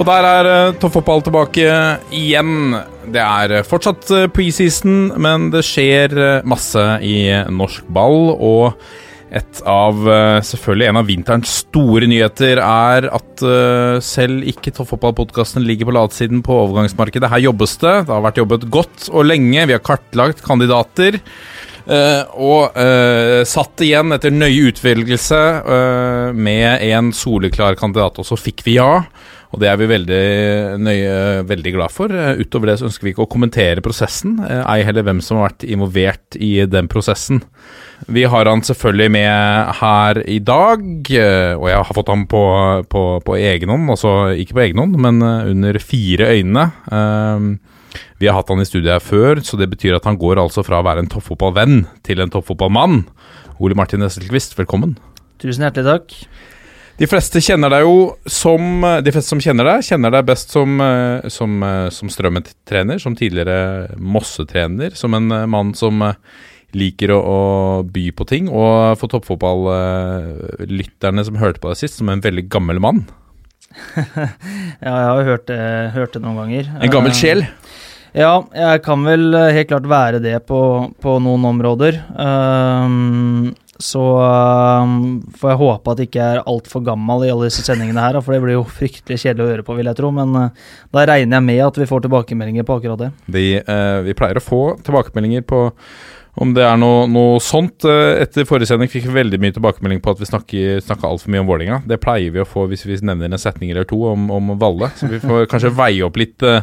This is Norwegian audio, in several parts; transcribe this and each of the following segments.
Og der er uh, toppfotball tilbake igjen. Det er eh, fortsatt eh, preseason, men det skjer masse i norsk ball. Og et av selvfølgelig en av vinterens store nyheter er at selv ikke toppfotballpodkasten ligger på latsiden på overgangsmarkedet. Her jobbes det. Det har vært jobbet godt og lenge. Vi har kartlagt kandidater. Uh, og uh, satt igjen etter nøye utvelgelse uh, med en soleklar kandidat, og så fikk vi ja. Og det er vi veldig nøye veldig glad for. Eh, utover det så ønsker vi ikke å kommentere prosessen, eh, ei heller hvem som har vært involvert i den prosessen. Vi har han selvfølgelig med her i dag, eh, og jeg har fått ham på, på, på egen hånd. Altså ikke på egen hånd, men under fire øyne. Vi har hatt han i studiet her før, så det betyr at han går altså fra å være en toppfotballvenn til en toppfotballmann. Ole Martin Esselquist, velkommen. Tusen hjertelig takk. De fleste kjenner deg jo som De fleste som kjenner deg, kjenner deg best som, eh, som, eh, som Strømmen-trener, som tidligere Mosse-trener, som en eh, mann som liker å, å by på ting, og for toppfotballytterne som hørte på deg sist, som en veldig gammel mann. Ja, jeg har hørt det, hørt det noen ganger. En gammel sjel. Ja, jeg kan vel helt klart være det på, på noen områder. Ehm, så ehm, får jeg håpe at jeg ikke er altfor gammel i alle disse sendingene her, for det blir jo fryktelig kjedelig å høre på, vil jeg tro. Men eh, da regner jeg med at vi får tilbakemeldinger på akkurat det. Vi, eh, vi pleier å få tilbakemeldinger på om det er noe, noe sånt. Eh, Etter forrige sending fikk vi veldig mye tilbakemelding på at vi snakka altfor mye om Vålinga. Det pleier vi å få hvis vi nevner en setning eller to om, om Valle, så vi får kanskje veie opp litt uh,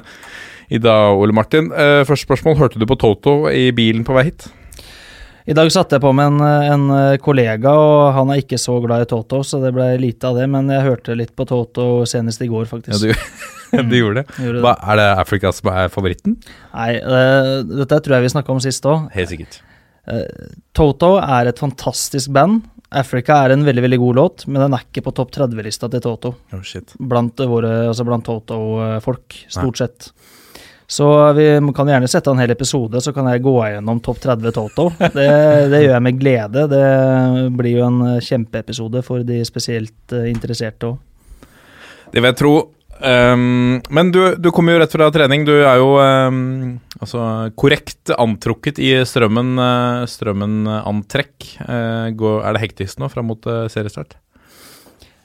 i dag, Ole Martin. Uh, første spørsmål, hørte du på Toto i bilen på vei hit? I dag satte jeg på med en, en eh, kollega, og han er ikke så glad i Toto, så det ble lite av det. Men jeg hørte litt på Toto senest i går, Ja, faktisk. du, du gjorde det. Gjorde det. Hva, er det Africa som er favoritten? Nei, eh, dette tror jeg vi snakka om sist òg. Helt sikkert. Toto er et fantastisk band. Africa er en veldig veldig god låt, men den er ikke på topp 30-lista til Toto. Oh, shit. Blant, våre, altså blant Toto-folk, stort sett. Så vi kan gjerne sette en hel episode, så kan jeg gå gjennom topp 30 Toto. Det, det gjør jeg med glede. Det blir jo en kjempeepisode for de spesielt eh, interesserte òg. Det vil jeg tro. Um, men du, du kommer jo rett fra trening. Du er jo um, altså, korrekt antrukket i strømmen, uh, strømmen-antrekk. Uh, går- er det hektisk nå fram mot eh, seriestart?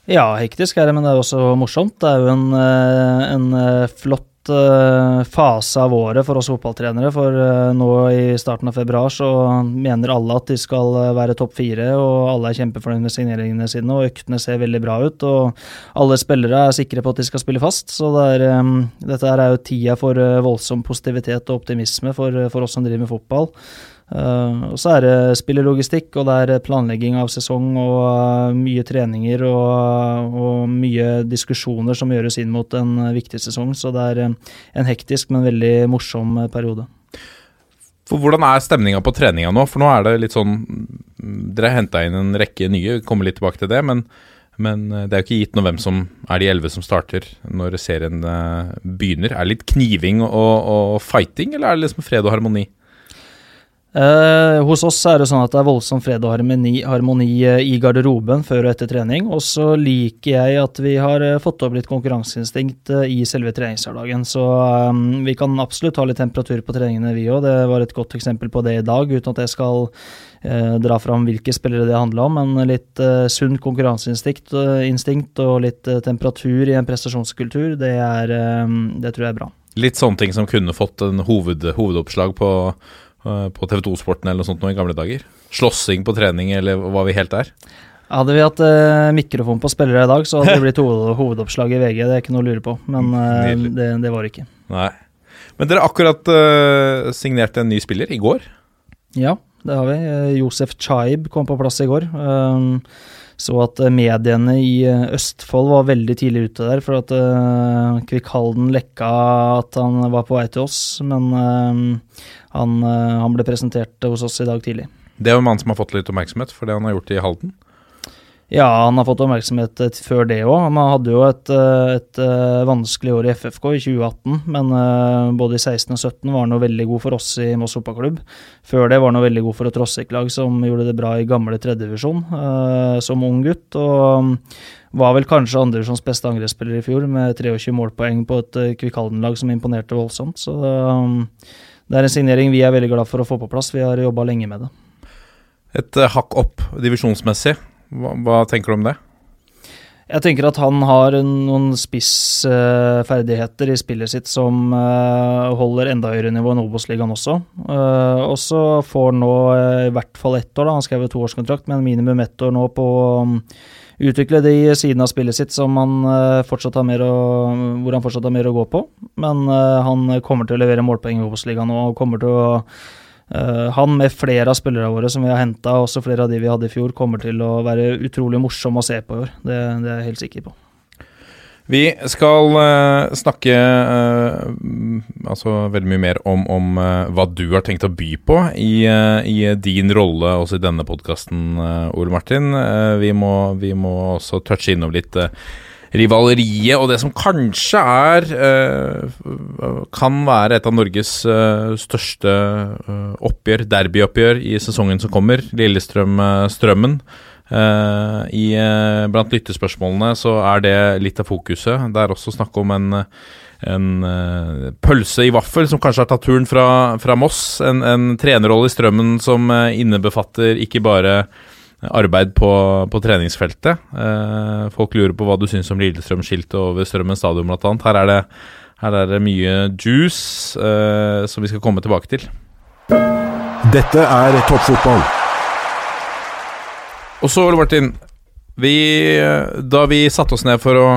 Ja, hektisk er det, men det er også morsomt. Det er jo en, eh, en eh, flott eh, fase av året for oss fotballtrenere. For eh, nå i starten av februar så mener alle at de skal eh, være topp fire, og alle er kjempefornøyd med signeringene sine, og øktene ser veldig bra ut. Og alle spillere er sikre på at de skal spille fast, så det er, dette er jo tida for voldsom positivitet og optimisme for, for oss som driver med fotball. Eh, og så er det spillelogistikk, og det er planlegging av sesong og eh, mye treninger og, og mye diskusjoner som gjøres inn mot en viktig sesong. Så det er eh, en hektisk, men veldig morsom eh, periode. For Hvordan er stemninga på treninga nå? For nå er det litt sånn Dere har henta inn en rekke nye, kommer litt tilbake til det. Men, men det er jo ikke gitt noe hvem som er de elleve som starter når serien begynner. Er det litt kniving og, og fighting, eller er det liksom fred og harmoni? Eh, hos oss er det sånn at det er voldsom fred og harmoni, harmoni eh, i garderoben før og etter trening. Og så liker jeg at vi har eh, fått opp litt konkurranseinstinkt i selve treningshverdagen. Så eh, vi kan absolutt ha litt temperatur på treningene, vi òg. Det var et godt eksempel på det i dag, uten at jeg skal dra fram hvilke spillere det handla om. Men litt sunn konkurranseinstinkt instinkt og litt temperatur i en prestasjonskultur, det, er, det tror jeg er bra. Litt sånne ting som kunne fått en hoved, hovedoppslag på, på TV 2-sporten eller noe sånt nå i gamle dager. Slåssing på trening, eller hva vi helt er? Hadde vi hatt eh, mikrofon på spillere i dag, så hadde det blitt hoved, hovedoppslag i VG. Det er ikke noe å lure på, men eh, det, det var det ikke. Nei. Men dere akkurat uh, signerte en ny spiller i går. Ja, det har vi. Eh, Josef Chaib kom på plass i går. Um, så at eh, mediene i eh, Østfold var veldig tidlig ute der, for at uh, Kvikk-Halden lekka at han var på vei til oss. Men uh, han, uh, han, ble presentert hos oss i dag tidlig. Det er jo en mann som har fått litt oppmerksomhet for det han har gjort i Halden? Ja, han har fått oppmerksomhet før det òg. Han hadde jo et, eh, et, eh, vanskelig år i FFK i 2018, men eh, både i 16 og 17 var han jo veldig god for oss i Moss fotballklubb. Før det var han jo veldig god for et Rossik-lag som gjorde det bra i gamle tredjedivisjon som ung gutt. og mm, var vel kanskje andredivisjons beste angrepsspiller i fjor, med 23 målpoeng på et Kvikalden-lag som imponerte voldsomt. Så det er en signering vi er veldig glad for å få på plass. Vi har jobba lenge med det. Et hakk opp divisjonsmessig. Hva, hva, tenker du om det? Jeg tenker at han har noen spissferdigheter i spillet sitt som uh, holder enda høyere nivå enn Obos-ligaen også. Uh, og så får han nå uh, i hvert fall ett år, da. han skrev toårskontrakt, men minimum ett år nå på å um, utvikle de sidene av spillet sitt som han fortsatt har mer å, hvor han fortsatt har mer å gå på. Men han kommer til å levere målpoeng i Obos-ligaen nå og kommer til å han med flere av spillerne våre som vi har henta, også flere av de vi hadde i fjor, kommer til å være utrolig morsom å se på i år. Det, det er jeg helt sikker på. Vi skal uh, snakke uh, altså veldig mye mer om, om hva du har tenkt å by på i, i din rolle også i denne podkasten, Ole Martin. Vi må, vi, må, også touche innom litt rivaleriet og det som kanskje er uh, Kan være et av Norges uh, største uh, oppgjør, derbyoppgjør, i sesongen som kommer. Lillestrøm-Strømmen. i, blant lyttespørsmålene så er det litt av fokuset. Det er også snakk om en, en pølse i vaffel som kanskje har tatt turen fra, fra Moss. En, en trenerrolle i Strømmen som innebefatter ikke bare arbeid på, på treningsfeltet. Eh, folk lurer på hva du syns om Lillestrøm-skiltet over Strømmen stadion bl.a. Her, er det, her er det mye juice eh, som vi skal komme tilbake til. Dette er toppfotball. Og så, Ole Martin, vi, da vi satte oss ned for å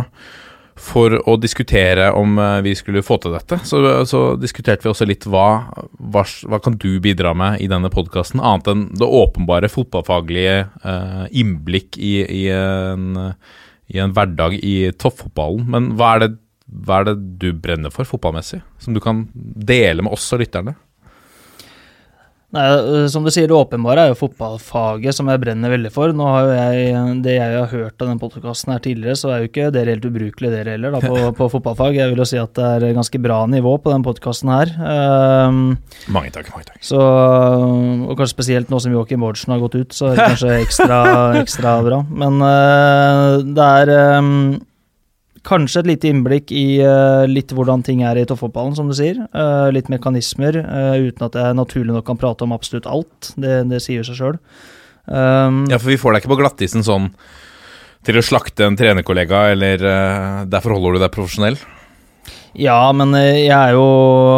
for å diskutere om eh, vi skulle få til dette. Så, så diskuterte vi også litt hva, hva, hva, kan du bidra med i denne podkasten, annet enn det åpenbare fotballfaglige eh, innblikk i, i, en, i, en, hverdag i toppfotballen. Men hva er, det, hva er det du brenner for fotballmessig, som du kan dele med oss og lytterne? Nei, øh, Som du sier, det åpenbare er jo fotballfaget, som jeg brenner veldig for. Nå har jo jeg, Det jeg har hørt av den podkasten her tidligere, så er jo ikke dere helt ubrukelige, dere heller, da, på, på, fotballfag. Jeg vil jo si at det er ganske bra nivå på den podkasten her. Um, mange takk, mange takk. Så, og kanskje spesielt nå som Joakim Bårdsen har gått ut, så er det kanskje ekstra, ekstra bra. Men uh, det er um, Kanskje et lite innblikk i uh, litt hvordan ting er i toppfotballen, som du sier. Uh, litt mekanismer, uh, uten at jeg naturlig nok kan prate om absolutt alt. Det, det sier seg sjøl. Um, ja, for vi får deg ikke på glattisen sånn til å slakte en trenerkollega, eller der forholder du deg profesjonell? Ja, men eh, jeg er jo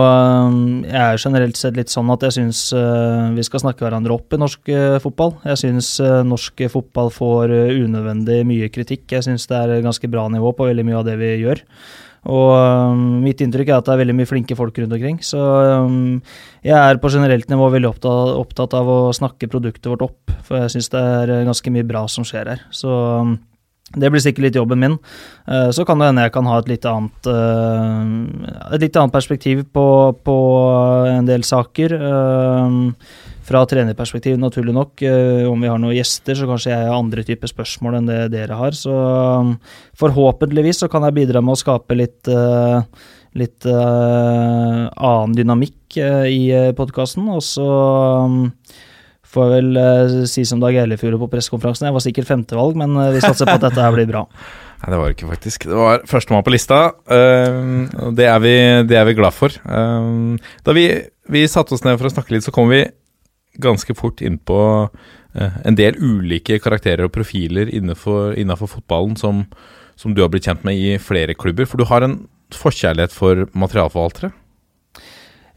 eh, Jeg er generelt sett litt sånn at jeg syns eh, vi skal snakke hverandre opp i norsk fotball. Jeg syns norsk fotball får unødvendig mye kritikk. Jeg syns det er ganske bra nivå på veldig mye av det vi gjør. Og mitt inntrykk er at det er veldig mye flinke folk rundt omkring. Så jeg er på generelt nivå veldig opptatt, opptatt av å snakke produktet vårt opp, for jeg syns det er ganske mye bra som skjer her. Så det blir sikkert litt jobben min. Eh, så kan det hende jeg kan ha et litt annet, eh, et litt annet perspektiv på, på, en del saker. Eh, fra trenerperspektiv, naturlig nok. Om vi har noen gjester, så kanskje jeg har andre typer spørsmål enn det dere har. Så forhåpentligvis så kan jeg bidra med å skape litt, litt annen dynamikk i podkasten. Og så Får jeg vel uh, si som Dag Eilefjord på pressekonferansen. Jeg var sikkert femtevalg, men uh, vi satser på at dette her blir bra. Nei, det var ikke faktisk. Det var førstemann på lista. Uh, det er, vi, det er, vi, glad for. da vi, vi satte oss ned for å snakke litt, så kom vi ganske fort inn på en del ulike karakterer og profiler innenfor, innenfor fotballen som, som du har blitt kjent med i flere klubber. For du har en forkjærlighet for materialforvaltere?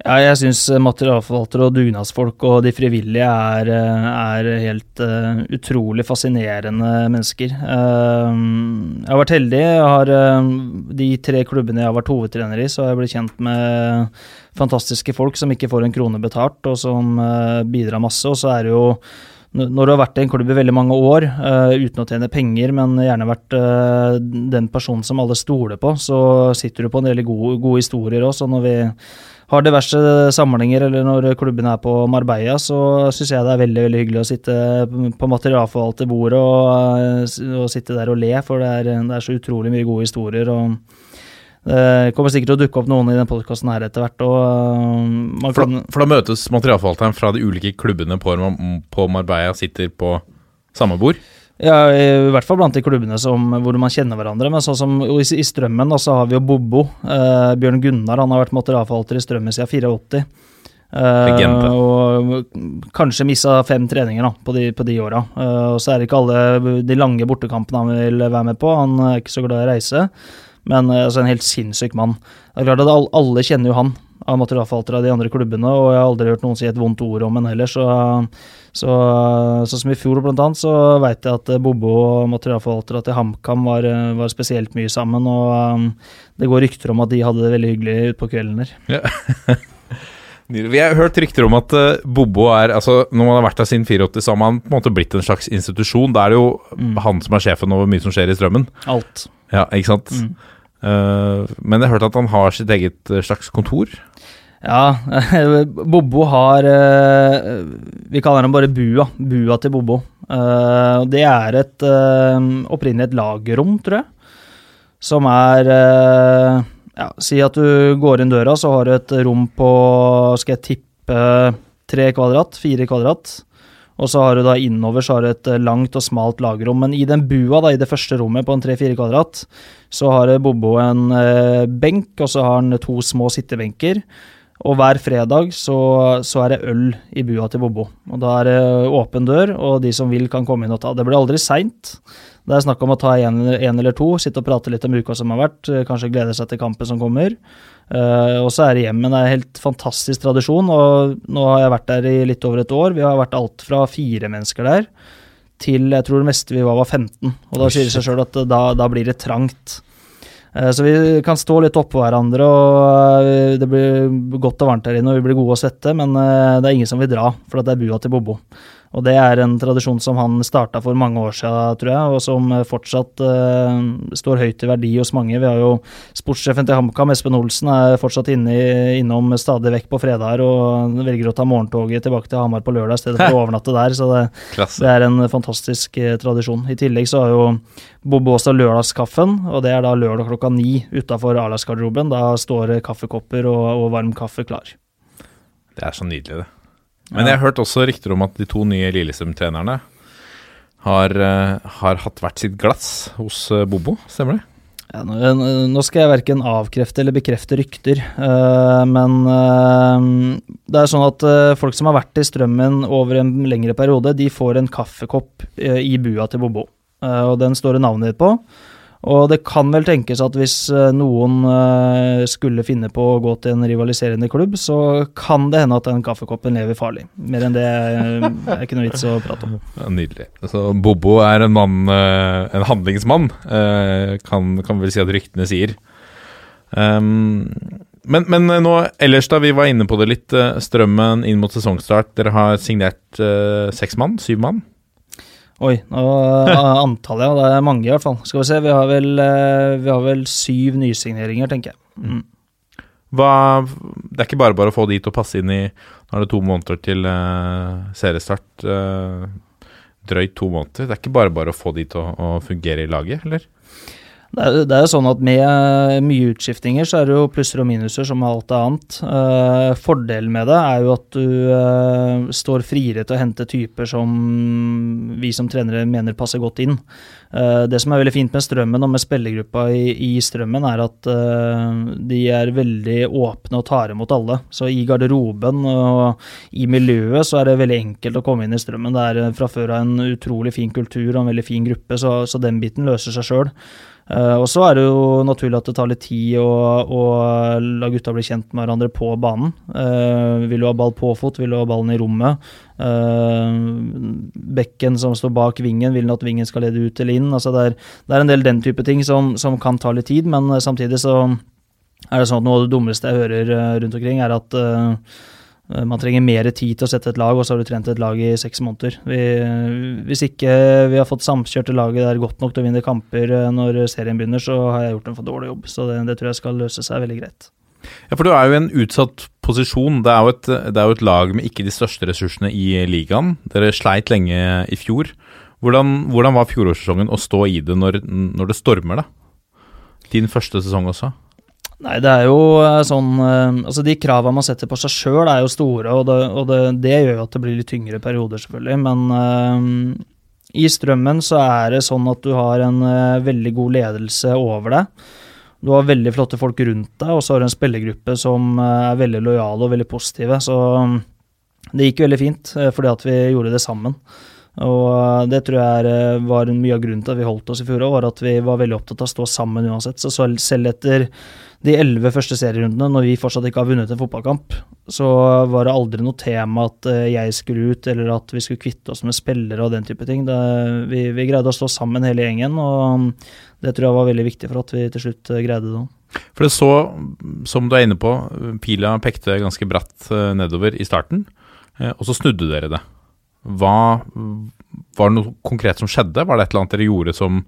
Ja, jeg syns materialforvaltere og dugnadsfolk og de frivillige er, eh, er helt uh, utrolig fascinerende mennesker. Uh, jeg har vært heldig. Jeg har, uh, de tre klubbene jeg har vært hovedtrener i, så har jeg blitt kjent med fantastiske folk som ikke får en krone betalt, og som bidrar masse. Og så er det jo når du har vært i en klubb i veldig mange år uten å tjene penger, men gjerne vært den personen som alle stoler på, så sitter du på en del gode, gode historier òg. Så når vi har diverse samlinger, eller når klubben er på Marbella, så syns jeg det er veldig veldig hyggelig å sitte på materialforvalterbordet og, og sitte der og le, for det er, det er så utrolig mye gode historier. og det kommer sikkert til å dukke opp noen i den podkasten her etter hvert. Og eh, for, for, da, møtes materialforvalteren fra de ulike klubbene på, på Marbella, sitter på samme bord? Ja, I hvert fall blant de klubbene som, hvor man kjenner hverandre. Men sånn som i, i Strømmen da, så har vi jo Bobo. Eh, Bjørn Gunnar han har vært materialforvalter i Strømmen siden 84. Eh, og kanskje missa fem treninger da, på de, på de åra. Eh, og så er det ikke alle de lange bortekampene han vil være med på. Han er ikke så glad i å reise. Men eh, altså, en helt sinnssyk mann. Det er klart at Alle kjenner jo han av materialforvaltere av de andre klubbene, og jeg har aldri hørt noen si et vondt ord om han heller, så så, sånn som i fjor blant annet, så veit jeg at Bobo og materialforvaltere til HamKam var, var, spesielt mye sammen. Og um, det går rykter om at de hadde det veldig hyggelig utpå kvelden der. Ja. Vi har hørt rykter om at uh, Bobo er altså Når man har vært der siden 84, så har man på en måte blitt en slags institusjon. Da er det jo mm. han som er sjefen over mye som skjer i strømmen. Alt. Ja, ikke sant? Mm. Uh, men jeg har hørt at han har sitt eget slags kontor? Ja, Bobo har eh, Vi kaller ham bare Bua. Bua til Bobo. Eh, det er et eh, opprinnelig et lagerrom, tror jeg. Som er ja, Si at du går inn døra, så har du et rom på Skal jeg tippe tre kvadrat? Fire kvadrat. Og så har du da innover så har du et langt og smalt lagerrom. Men i den bua, da, i det første rommet på en tre-fire kvadrat, så har Bobo en benk, og så har han to små sittebenker. Og hver fredag så, så, er det øl i bua til Bobo. Og Da er det åpen dør, og de som vil, kan komme inn og ta. Det blir aldri seint. Det er snakk om å ta en, en, eller to, sitte og prate litt om uka som har vært, eh, kanskje glede seg til kampen som kommer. Uh, og så er det hjem. Men det er en helt fantastisk tradisjon, og nå har jeg vært der i litt over et år. Vi har vært alt fra fire mennesker der til jeg tror det meste vi var, var 15. Og da sier det seg sjøl at da, da blir det trangt. Eh, så vi kan stå litt oppå hverandre, og eh, det blir godt og varmt her inne, og vi blir gode å svette, men eh, det er ingen som vil dra, for det er bua til Bobo. Og det er en tradisjon som han starta for mange år siden, tror jeg, og som fortsatt uh, står høyt i verdi hos mange. Vi har jo sportssjefen til HamKam, Espen Olsen, er fortsatt inne, innom stadig vekk på fredager og velger å ta morgentoget tilbake til Hamar på lørdag i stedet for å overnatte der. Så det, det er en fantastisk uh, tradisjon. I tillegg så har jo Bobo også lørdagskaffen, og det er da lørdag klokka ni utafor A-lagsgarderoben. Da står kaffekopper og, og varm kaffe klar. Det er så nydelig, det. Men jeg har hørt også rykter om at de to nye Lillestrøm-trenerne har, uh, har, hatt hvert sitt glass hos uh, Bobo, stemmer det? Ja, nå, skal jeg verken avkrefte eller bekrefte rykter, uh, men det er sånn at folk som har vært i Strømmen over en lengre periode, de får en kaffekopp i bua til Bobo. og den står det navnet ditt på. Og det kan vel tenkes at hvis eh, noen eh, skulle finne på å gå til en rivaliserende klubb, så kan det hende at den kaffekoppen lever farlig. Mer enn det eh, er ikke noe vits å prate om. Ja, nydelig. Så Bobo er en mann, en handlingsmann, kan, kan vel si at ryktene sier. Um, men, men, nå ellers, da, vi var inne på det litt. Strømmen inn mot sesongstart. Dere har signert uh, seks mann? Syv mann? Oi, nå, antallet, ja. Det er mange, i hvert fall. Skal vi se, vi har vel, eh, vi har vel syv nysigneringer, tenker jeg. Mm. Hva, det er ikke bare bare å få de til å passe inn i Nå er det to måneder til uh, seriestart. Uh, drøyt to måneder. Det er ikke bare bare å få de til å, å fungere i laget, eller? Det er, det er jo sånn at Med eh, mye utskiftinger så er det jo plusser og minuser som alt annet. Uh, fordelen med det er jo at du uh, står friere til å hente typer som vi som trenere mener passer godt inn. Uh, det som er veldig fint med Strømmen og med spillergruppa i, i Strømmen, er at de er veldig åpne og tar imot alle. Så i garderoben og i miljøet så er det veldig enkelt å komme inn i Strømmen. Det er fra før av en utrolig fin kultur og en veldig fin gruppe, så, så den biten løser seg sjøl. Eh, og så er det jo naturlig at det tar litt tid å, å la gutta bli kjent med hverandre på banen. Uh, vil du ha ball på fot, vil du ha ballen i rommet? Uh, bekken som står bak vingen, vil den at vingen skal lede ut eller inn? Altså det, er, det er en del den type ting som, som kan ta litt tid, men samtidig så er det sånn at noe av det dummeste jeg hører rundt omkring, er at uh, man trenger mer tid til å sette et lag, og så har du trent et lag i seks måneder. Vi, hvis ikke vi har fått samkjørte laget der godt nok til å vinne kamper når serien begynner, så har jeg gjort en for dårlig jobb. Så det, det tror jeg skal løse seg veldig greit. Ja, for du er jo i en utsatt posisjon. Det er, jo et, det er jo et lag med ikke de største ressursene i ligaen. Dere sleit lenge i fjor. Hvordan, hvordan var fjorårssesongen å stå i det når, når det stormer, da? Din første sesong også? Nei, det er jo eh, sånn eh, Altså, de kravene man setter på seg sjøl, er jo store, og, det, og det, det, gjør jo at det blir litt tyngre perioder, selvfølgelig. Men uh, i strømmen så er det sånn at du har en uh, veldig god ledelse over deg. Du har veldig flotte folk rundt deg, og så har du en spillergruppe som er veldig lojale og veldig positive. Så um, det gikk veldig fint, fordi at vi gjorde det sammen. Og det tror jeg var mye av grunnen til at vi holdt oss i fjor òg, var at vi var veldig opptatt av å stå sammen uansett. Så selv etter de elleve første serierundene, når vi fortsatt ikke har vunnet en fotballkamp, så var det aldri noe tema at eh, jeg skulle ut, eller at vi skulle kvitte oss med spillere og den type ting. Det, vi, vi, greide å stå sammen hele gjengen, og det tror jeg var veldig viktig for at vi til slutt eh, greide det. For det så, som du er inne på, pila pekte ganske bratt eh, nedover i starten, og så snudde dere det. Hva Var det noe konkret som skjedde? Var det et eller annet dere gjorde som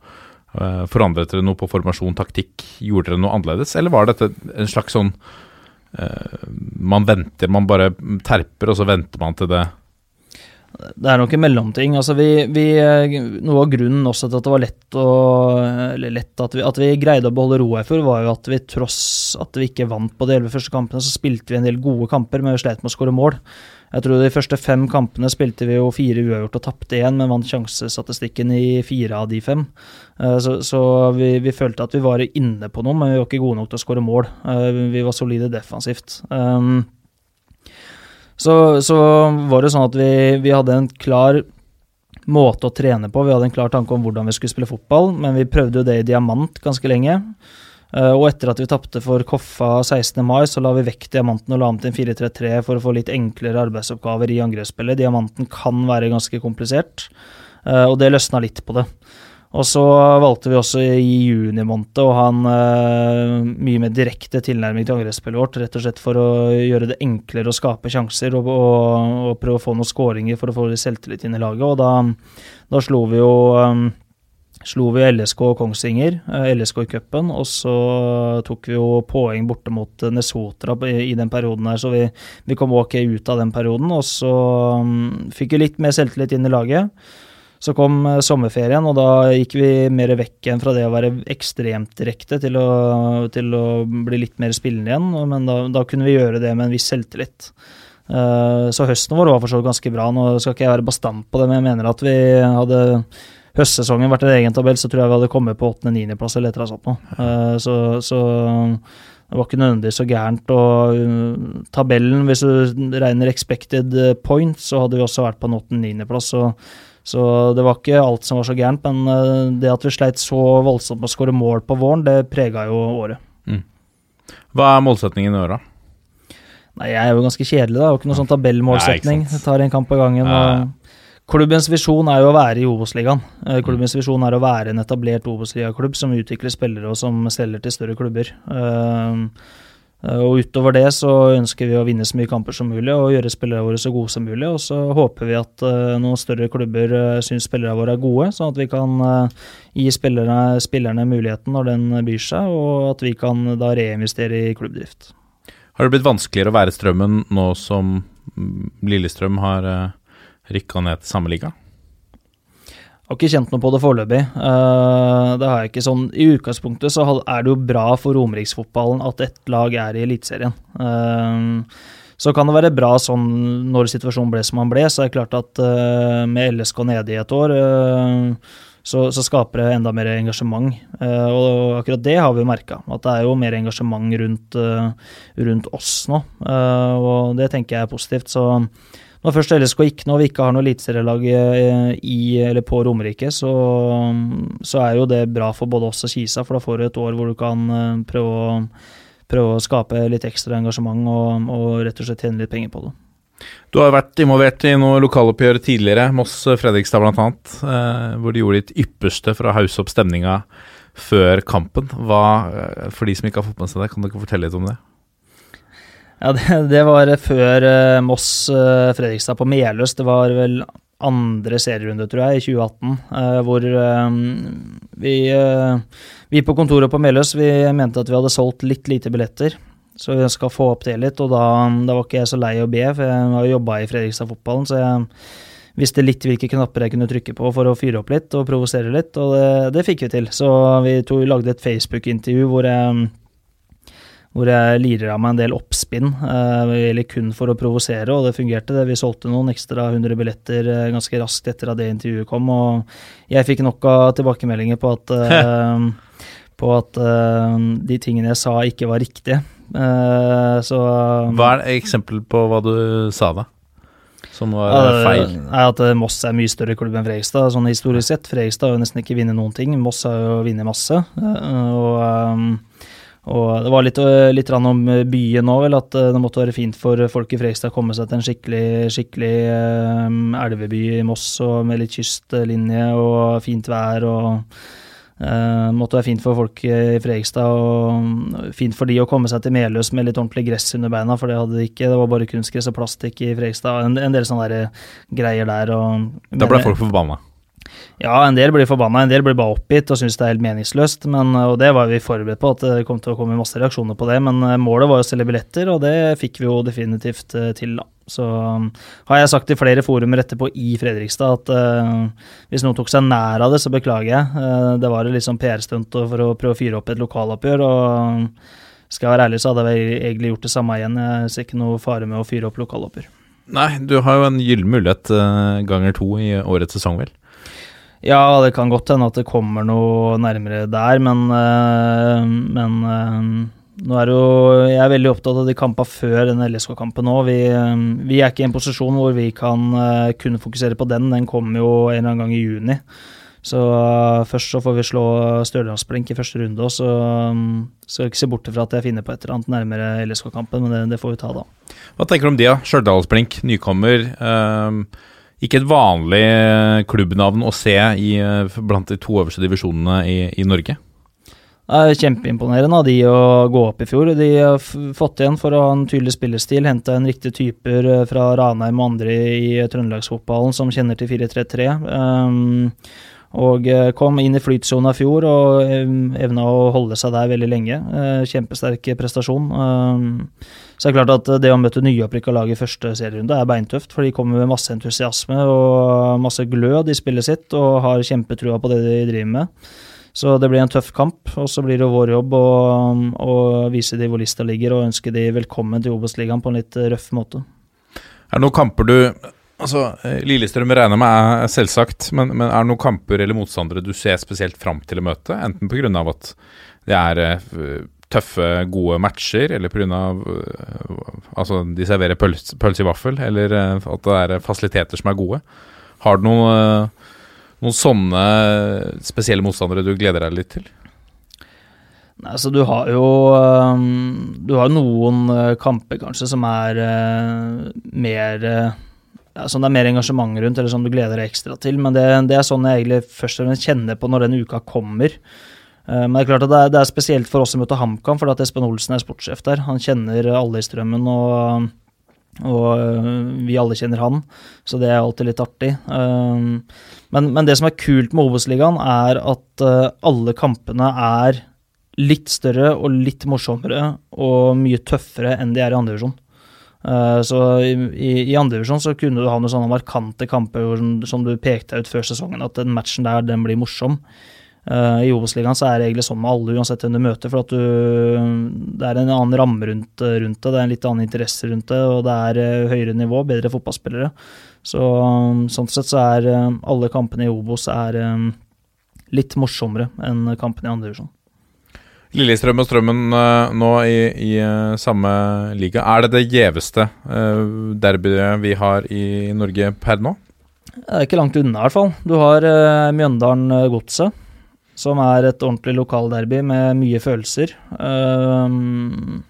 forandret dere noe på formasjon, taktikk? Gjorde dere noe annerledes, eller var dette en slags sånn uh, Man venter, man bare terper, og så venter man til det det er nok en mellomting. Altså vi, vi, eh, noe av grunnen også til at det var lett, å, lett at, vi, at, vi, greide å beholde roa i fjor, var jo at vi tross at vi ikke vant på de elleve første kampene, så spilte vi en del gode kamper, men vi slet med å skåre mål. Jeg tror de første fem kampene spilte vi jo fire uavgjort og tapte én, men vant sjansestatistikken i fire av de fem. Eh, så, så vi, vi, følte at vi var inne på noe, men vi var ikke gode nok til å skåre mål. Eh, vi var solide defensivt. Um, så, så, var det sånn at vi, vi, hadde en klar måte å trene på. Vi hadde en klar tanke om hvordan vi skulle spille fotball, men vi prøvde jo det i diamant ganske lenge. Eh, og etter at vi tapte for Koffa 16. mai, så la vi vekk diamanten og la om til en 4-3-3 for å få litt enklere arbeidsoppgaver i angrepsspillet. Diamanten kan være ganske komplisert, eh, og det løsna litt på det. Og så valgte vi også i juni måned å ha en uh, mye mer direkte tilnærming til angrepsspillet vårt, rett og slett for å gjøre det enklere å skape sjanser og, og, og prøve å få noen skåringer for å få selvtillit inn i laget. Og da, da slo vi jo slo vi LSK og Kongsvinger, eh, LSK i cupen, og så tok vi jo poeng borte mot Nesotra i, den perioden her, så vi, vi, kom ok ut av den perioden. Og så um, fikk vi litt mer selvtillit inn i laget. Så kom uh, sommerferien, og da gikk vi mer vekk igjen fra det å være ekstremt direkte til å, til å bli litt mer spillende igjen, men da, da, kunne vi gjøre det med en viss selvtillit. Så høsten vår var for så vidt ganske bra. Nå skal ikke jeg være bastant på det, men jeg mener at vi hadde høstsesongen vært en egen tabell, så tror jeg vi hadde kommet på 8.-9.-plass eller et eller annet sånt noe. Uh, så, så, det var ikke nødvendigvis så gærent. Og uh, tabellen, hvis du regner expected points, så hadde vi også vært på en 8.-9.-plass. Så, så det var ikke alt som var så gærent, men uh, det at vi sleit så voldsomt med å skåre mål på våren, det prega jo året. Mm. Hva er målsetningen i år, da? Nei, Jeg er jo ganske kjedelig, da. Jeg har ikke noen sånn tabellmålsetning. Tar en kamp av gangen. og Klubbens visjon er jo å være i Obos-ligaen. Eh, klubbens visjon er å være en etablert Obos-ligaklubb som utvikler spillere og som selger til større klubber. Eh, eh, og Utover det så ønsker vi å vinne så mye kamper som mulig og gjøre spillerne våre så gode som mulig. Og så håper vi at noen større klubber syns spillerne våre er gode, sånn at vi kan gi spillerne, spillerne muligheten når den byr seg, og at vi kan da reinvestere i klubbdrift. Har det blitt vanskeligere å være Strømmen nå som Lillestrøm har rykka ned til samme liga? Jeg har ikke kjent noe på det foreløpig. Uh, det har jeg ikke sånn I utgangspunktet så er det jo bra for romeriksfotballen at ett lag er i Eliteserien. Uh, så kan det være bra sånn når situasjonen ble som den ble, så er det klart at uh, med LSK nede i et år, så, så, skaper det enda mer engasjement. og akkurat det har vi jo merka, at det er jo mer engasjement rundt, rundt oss nå. og det tenker jeg er positivt. så Når først LSK gikk nå, vi ikke har noe eliteserielag eh, på Romerike, så, så er jo det bra for både oss og Kisa, for da får du et år hvor du kan eh, prøve å, prøve å skape litt ekstra engasjement og, og rett og slett tjene litt penger på det. Du har vært involvert i noen lokaloppgjør tidligere, Moss-Fredrikstad bl.a., eh, hvor de gjorde ditt ypperste for å hause opp stemninga før kampen. Hva, eh, for de som ikke har fått med seg det, kan du ikke fortelle litt om det? Ja, det, det var før eh, Moss-Fredrikstad på Meløs. Det var vel andre serierunde, tror jeg, i 2018, eh, hvor eh, vi, eh, vi på kontoret på Meløs vi mente at vi hadde solgt litt lite billetter. Så vi skal få opp det litt, og da, da var ikke jeg så lei å be, for jeg har jobba i Fredrikstad-fotballen, så jeg visste litt hvilke knapper jeg kunne trykke på for å fyre opp litt og provosere litt, og det, det fikk vi til. Så vi to lagde et Facebook-intervju hvor jeg hvor jeg lirer av meg en del oppspinn, eh, eller kun for å provosere, og det fungerte. det. Vi solgte noen ekstra 100 billetter eh, ganske raskt etter at det intervjuet kom, og jeg fikk nok av tilbakemeldinger på at, eh, på at de tingene jeg sa, ikke var riktige. Eh, så Hva er et eksempel på hva du sa da? Som var feil? at eh, Moss er mye større klubb enn Fredrikstad, sånn historisk sett. Fredrikstad har jo nesten ikke vunnet noen ting. Moss har jo vunnet masse. eh, Og, um, og det var litt, litt om byen òg, vel. At det måtte være fint for folk i Fredrikstad å komme seg til en skikkelig, skikkelig um, elveby i Moss og med litt kystlinje og fint vær. og Uh, måtte være fint for folk i Fredrikstad og fint for de å komme seg til Meløs med litt ordentlig gress under beina, for det hadde de ikke. Det var bare kunstgress og plastikk i Fredrikstad. En, en del sånne der greier der. Og, Da ble folk forbanna. Ja, en del blir forbanna, en del blir bare oppgitt og syns det er helt meningsløst. Men, og det var vi forberedt på, at det kom til å komme masse reaksjoner på det. Men eh, målet var å selge billetter, og det fikk vi jo definitivt eh, til, da. Så um, har jeg sagt i flere forumer etterpå i Fredrikstad at uh, hvis noen tok seg nær av det, så beklager jeg. Uh, det var et litt sånn PR-stunt for å prøve å fyre opp et lokaloppgjør. og um, skal jeg være ærlig, så hadde jeg egentlig gjort det samme igjen. Jeg ser ikke noe fare med å fyre opp lokaloppgjør. Nei, du har jo en gyllen mulighet uh, ganger to i årets sesong, vel? Ja, det kan godt hende at det kommer noe nærmere der, men, øh, men øh, nå er jo Jeg er veldig opptatt av de kampene før den LSK-kampen òg. Vi, øh, vi er ikke i en posisjon hvor vi kan øh, kunne fokusere på den. Den kommer jo en eller annen gang i juni. Så uh, først så får vi slå Stjørdalsblink i første runde, òg, så um, skal ikke se bort fra at jeg finner på et eller annet nærmere LSK-kampen, men det, det får vi ta da. Hva tenker du om det, da? Stjørdalsblink, nykommer. Um ikke et vanlig eh, klubbnavn å se i, eh, blant de to øverste divisjonene i, i Norge. Er kjempeimponerende av de å gå opp i fjor. De har fått igjen for å ha en tydelig spillestil, henta en riktige typer eh, fra Ranheim og andre i trøndelagsfotballen som kjenner til 4-3-3. Um, og eh, kom inn i flytsona i fjor og um, evna å holde seg der veldig lenge. Eh, kjempesterk prestasjon. Um, så det er klart at det å møte nyopprykka lag i første serierunde er beintøft, for de kommer med masse entusiasme og masse glød i spillet sitt og har kjempetrua på det de driver med. Så det blir en tøff kamp, og så blir det vår jobb å, å vise de hvor lista ligger, og ønske de velkommen til Obos-ligaen på en litt røff måte. Er det noen kamper du Altså, eh, Lillestrøm regner med er selvsagt, men, men er det noen kamper eller motstandere du ser spesielt fram til å møte? Enten pga. at det er eh, tøffe, gode matcher, eller pga. Altså, de serverer pølse, pøls i vaffel, eller eh, at det er fasiliteter som er gode. Har du noen, eh, noen sånne spesielle motstandere du gleder deg litt til? Nei, så du har jo Du har noen øh, kamper kanskje som er øh, mer øh, ja, Som det er mer engasjement rundt, eller som du gleder deg ekstra til. Men det, det er sånn jeg egentlig først og fremst kjenner på når den uka kommer. Eh, Men det er klart at det er, det er spesielt for oss å møte HamKam, fordi at Espen Olsen er sportssjef der. Han kjenner alle i strømmen, og, og øh, vi alle kjenner han. Så det er alltid litt artig. Um, Men, men det som er kult med Obos-ligaen, er at øh, alle kampene er litt større og litt morsommere og mye tøffere enn de er i andre divisjon. Eh, så i, i, i andre divisjon så kunne du ha noen sånne markante kamper som- som du pekte ut før sesongen, at den matchen der, den blir morsom. Eh, I Obos-ligaen er det egentlig sånn med alle, uansett hvem du møter, for at du Det er en annen ramme rundt, rundt det, det er en litt annen interesse rundt det, og det er eh, høyere nivå, bedre fotballspillere. Så sånn sett så er eh, alle kampene i Obos er eh, litt morsommere enn kampene i andre divisjon. Lillestrøm og Strømmen eh, nå i, i eh, samme liga. Er det det gjeveste derbyet vi har i Norge per nå? Det er ikke langt unna, i hvert fall. Du har uh, Mjøndalen-Godset, som er et ordentlig lokalderby med mye følelser. Um,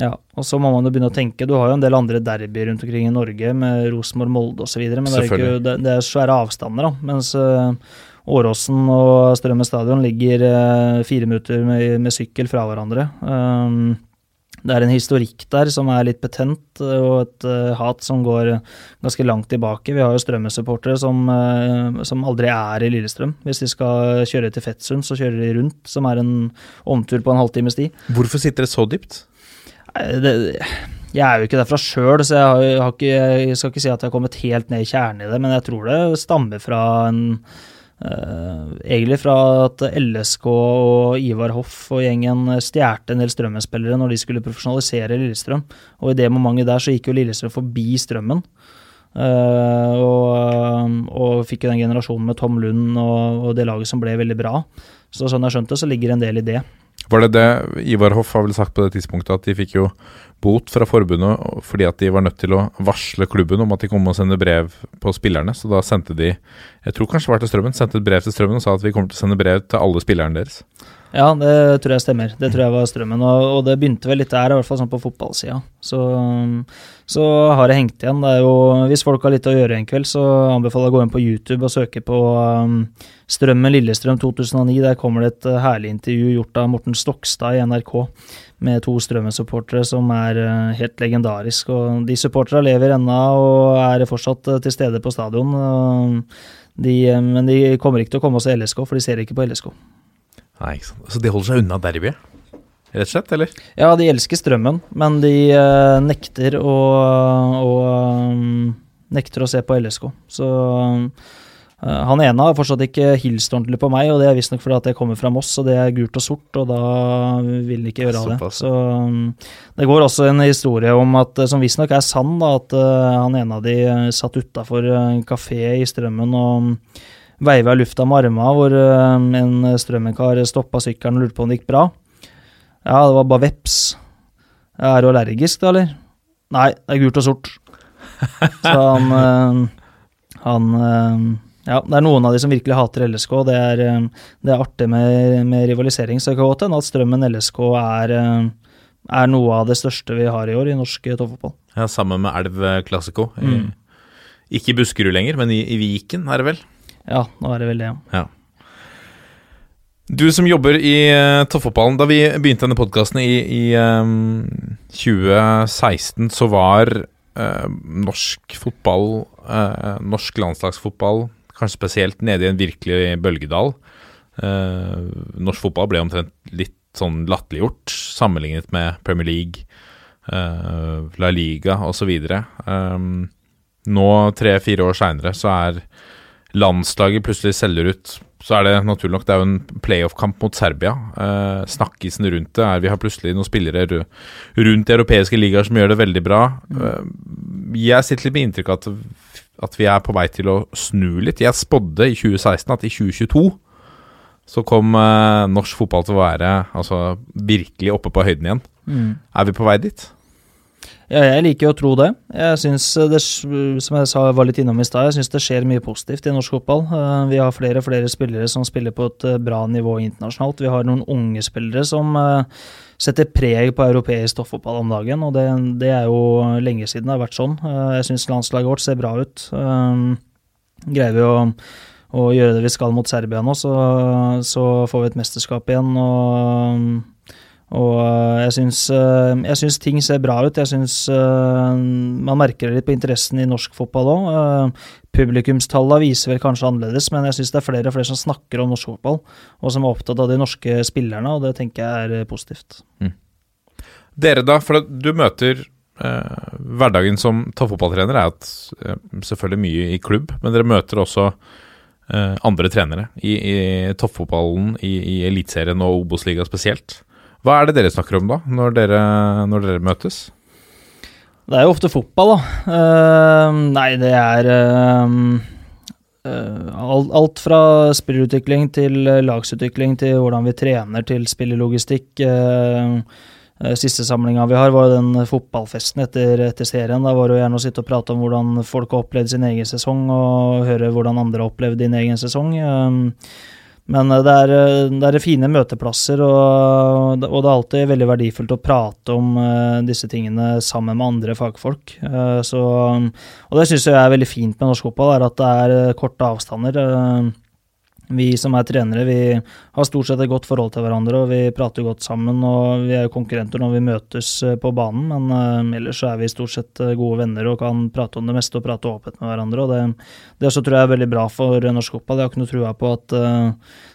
ja, og så må man jo begynne å tenke Du har jo en del andre derbyer rundt omkring i Norge, med Rosenborg, Molde osv., men det er, ikke, det, det er svære avstander, da. Mens uh, Åråsen og Strømmen stadion ligger uh, fire minutter med, med, sykkel fra hverandre. Um, det er en historikk der som er litt betent, og et uh, hat som går ganske langt tilbake. Vi har jo Strømmen-supportere som, uh, som, aldri er i Lillestrøm. Hvis de skal kjøre til Fettsund, så kjører de rundt, som er en omtur på en halvtimes tid. Hvorfor sitter det så dypt? Det, jeg er jo ikke derfra sjøl, så jeg, har, har ikke, jeg, skal ikke si at jeg har kommet helt ned i kjernen i det, men jeg tror det stammer fra en egentlig fra at LSK og Ivar Hoff og gjengen stjal en del Strømmen-spillere når de skulle profesjonalisere Lillestrøm. Og i det momentet der så gikk jo Lillestrøm forbi Strømmen. Uh, og, og, fikk jo den generasjonen med Tom Lund og, og, det laget som ble veldig bra. Så sånn jeg skjønte, så ligger en del i det. Var det det Ivar Hoff har vel sagt på det tidspunktet, at de fikk jo bot fra forbundet fordi at de var nødt til å varsle klubben om at de kom og sende brev på spillerne. Så da sendte de, jeg tror kanskje det var til Strømmen, sendte et brev til Strømmen og sa at vi kommer til å sende brev til alle spillerne deres. Ja, det tror jeg stemmer. Det tror jeg var Strømmen. Og, og det begynte vel litt der, i hvert fall sånn på fotballsida. Så, så, har det hengt igjen. Det er jo, hvis folk har litt å gjøre en kveld, så anbefaler jeg å gå inn på YouTube og søke på um, Strømmen Lillestrøm 2009. Der kommer det et uh, herlig intervju gjort av Morten Stokstad i NRK med to Strømmen-supportere som er uh, helt legendarisk. Og de supporterne lever ennå og er fortsatt uh, til stede på stadion. De, men de kommer ikke til å komme oss i LSK, for de ser ikke på LSK. Nei, ikke sant. Så de holder seg unna derbyet? Rett og slett, eller? Ja, de elsker strømmen, men de uh, nekter å, å um, nekter å se på LSK. Så um, han ene har fortsatt ikke hilst ordentlig på meg, og det er visstnok fordi at jeg kommer fra Moss, og det er gult og sort, og da vil han ikke gjøre av det. Så um, det går også en historie om at, som visstnok er sann, da, at han ene av de satt utafor en kafé i Strømmen og veiva i lufta med armene, hvor eh, en strømmekar stoppa sykkelen og lurte på om det gikk bra. Ja, det var bare veps. Er du allergisk, da, eller? Nei, det er gult og sort. Så han eh, Han eh, Ja, det er noen av de som virkelig hater LSK. Det er, det er artig med, med, rivalisering. Så det kan godt hende at Strømmen LSK er, er noe av det største vi har i år i norsk toppfotball. Ja, sammen med Elv Classico. Mm. Ikke i Buskerud lenger, men i, i Viken, er det vel? Ja, nå er det vel det, ja. Du som jobber i uh, toppfotballen. Da vi begynte denne podkasten i, i um, 2016, så var uh, norsk fotball, uh, norsk landslagsfotball, kanskje spesielt nede i en virkelig bølgedal. Norsk fotball ble omtrent litt sånn latterliggjort sammenlignet med Premier League, La Liga osv. Um, nå, tre-fire år seinere, så er landslaget plutselig selger ut, så er det naturlig nok det er jo en playoff-kamp mot Serbia. Eh, snakkisen rundt det er vi har plutselig noen spillere rundt i europeiske ligaer som gjør det veldig bra. Eh, jeg sitter litt med inntrykk av at, at vi er på vei til å snu litt. Jeg spådde i 2016 at i 2022 så kom eh, norsk fotball til å være altså, virkelig oppe på høyden igjen. Mm. Er vi på vei dit? Ja, jeg liker å tro det. Jeg syns det, som jeg sa, var litt innom i stad, jeg syns det skjer mye positivt i norsk fotball. Eh, vi har flere og flere spillere som spiller på et eh, bra nivå internasjonalt. Vi har noen unge spillere som eh, setter preg på europeisk toppfotball om dagen, og det, det, er jo lenge siden det har vært sånn. Jeg syns landslaget vårt ser bra ut. Greier vi å og gjøre det vi skal mot Serbia nå, så, så får vi et mesterskap igjen. og og eh, jeg syns, eh, jeg syns, ting ser bra ut. Jeg syns eh, man merker det litt på interessen i norsk fotball òg. Publikumstallene viser vel kanskje annerledes, men jeg syns det er flere og flere som snakker om norsk fotball, og som er opptatt av de norske spillerne, og det tenker jeg er positivt. Mm. Dere, da, for du møter eh, Hverdagen som toppfotballtrener er at, selvfølgelig mye i klubb, men dere møter også eh, andre trenere i, i toppfotballen, i, i Eliteserien og Obos-ligaen spesielt. Hva er det dere snakker om da, når dere, når dere møtes? Det er jo ofte fotball, da. Uh, nei, det er uh, uh, alt, fra spillerutvikling til lagsutvikling til hvordan vi trener til spillerlogistikk. Eh, eh, Siste samlinga vi har, var jo den fotballfesten etter, etter serien. Da var det jo gjerne å sitte og prate om hvordan folk har opplevd sin egen sesong, og høre hvordan andre har opplevd din egen sesong. Men eh, det er, eh, det er fine møteplasser, og, og det er alltid veldig verdifullt å prate om eh, disse tingene sammen med andre fagfolk. Så, og det syns jeg er veldig fint med norsk fotball, er at det er korte avstander. Vi som er trenere, vi har stort sett et godt forhold til hverandre, og vi prater godt sammen. og Vi er jo konkurrenter når vi møtes eh, på banen, men eh, ellers så er vi stort sett eh, gode venner og kan prate om det meste og prate åpent med hverandre. og Det, det også tror jeg er veldig bra for norsk fotball. Jeg har ikke noe trua på at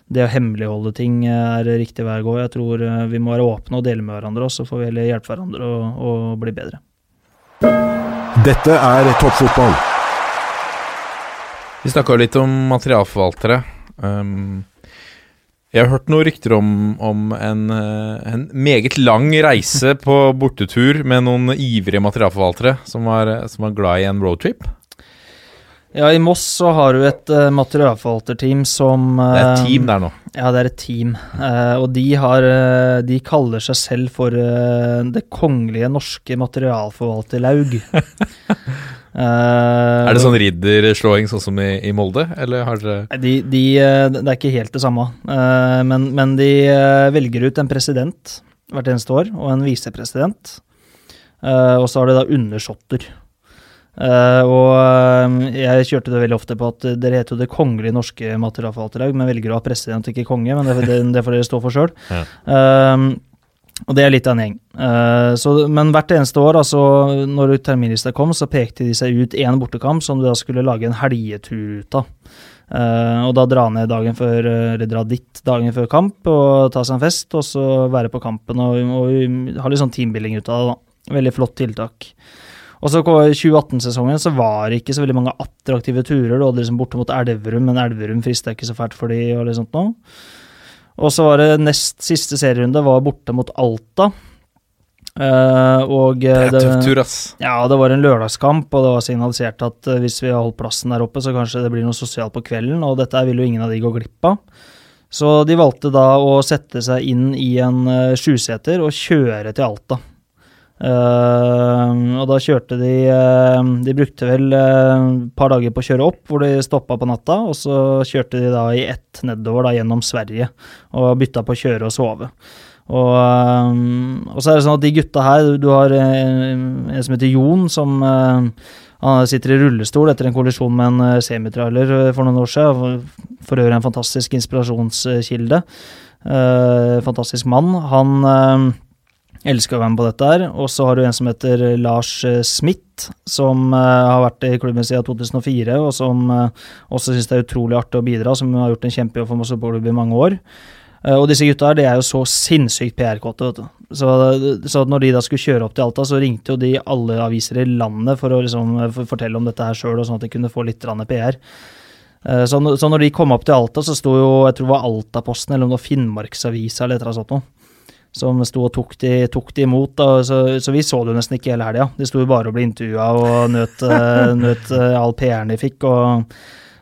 det å hemmeligholde ting er riktig vei å gå. Jeg tror vi må være åpne og dele med hverandre, og så får vi heller hjelpe hverandre og, og bli bedre. Dette er toppfotball. Vi snakka litt om materialforvaltere. Um, jeg har hørt noen rykter om, om en, eh, en meget lang reise på bortetur med noen ivrige materialforvaltere som var, som var glad i en roadtrip. Ja, I Moss så har du et uh, materialforvalterteam som Det er et eh, team der nå. Ja, det er et team. Uh, og de, har, de kaller seg selv for Det kongelige norske materialforvalterlaug. Eh, Er det sånn ridderslåing sånn som i, i Molde, eller har dere de, de, eh, Det er ikke helt det samme, Eh, men, men de velger ut en president hvert eneste år, og en visepresident. Eh, og så har de da undersåtter. Eh, og jeg kjørte det veldig ofte på at dere heter jo Det kongelige norske materialforvalterlag, men velger å ha president ikke konge, men det, det, det får dere stå for sjøl. Og det er litt av en gjeng. Uh, så, men hvert eneste år, altså når terminlista kom, så pekte de seg ut én bortekamp som du da skulle lage en helgetur ut av. Uh, og da dra ned dagen før, eh, eller dra dit dagen før kamp og ta seg en fest, og så være på kampen og, og ha litt sånn teambuilding ut av det. da. Veldig flott tiltak. Og så kom 2018-sesongen så var det ikke så veldig mange attraktive turer. Du hadde liksom borte mot Elverum, men Elverum frista ikke så fælt for de og litt sånt noe. Og så var det nest siste serierunde var borte mot Alta. Uh, og Det eh, er tøff tur, ass. ja, det var en lørdagskamp, og det var signalisert at eh, hvis vi har holdt plassen der oppe, så kanskje det blir noe sosialt på kvelden, og dette vil jo ingen av de gå glipp av. Så de valgte da å sette seg inn i en sjuseter og kjøre til Alta. Eh, og da kjørte de uh, De brukte vel et et par dager på å kjøre opp, hvor de stoppa på natta, og så kjørte de da i ett nedover da gjennom Sverige, og bytta på å kjøre og sove. Og, og så er det sånn at de gutta her Du, har eh, en som heter Jon, som eh, han sitter i rullestol etter en kollisjon med en eh, semitrailer eh, for noen år siden. For, øvrig en fantastisk inspirasjonskilde. Eh, fantastisk mann. Han eh, elsker å være med på dette her. Og så har du en som heter Lars eh, Smith, som eh, har vært i klubben siden 2004, og som eh, også syns det er utrolig artig å bidra, som har gjort en kjempejobb for Moss fotballklubb i mange år. Eh, Og disse gutta her, de er jo så sinnssykt PR-kåte, vet du. Så, så når de da skulle kjøre opp til Alta, så ringte jo de alle aviser i landet for å liksom fortelle om dette her sjøl, sånn at de kunne få litt PR. Eh, Så, så når de kom opp til Alta, så sto jo jeg tror det var Altaposten eller om det var Finnmarksavisa eller et eller annet sånt noe, som sto og tok de, tok de imot. Så, så vi så det nesten ikke hele helga. De sto bare og ble intervjua og nøt, eh, nøt eh, all PR-en de fikk. Og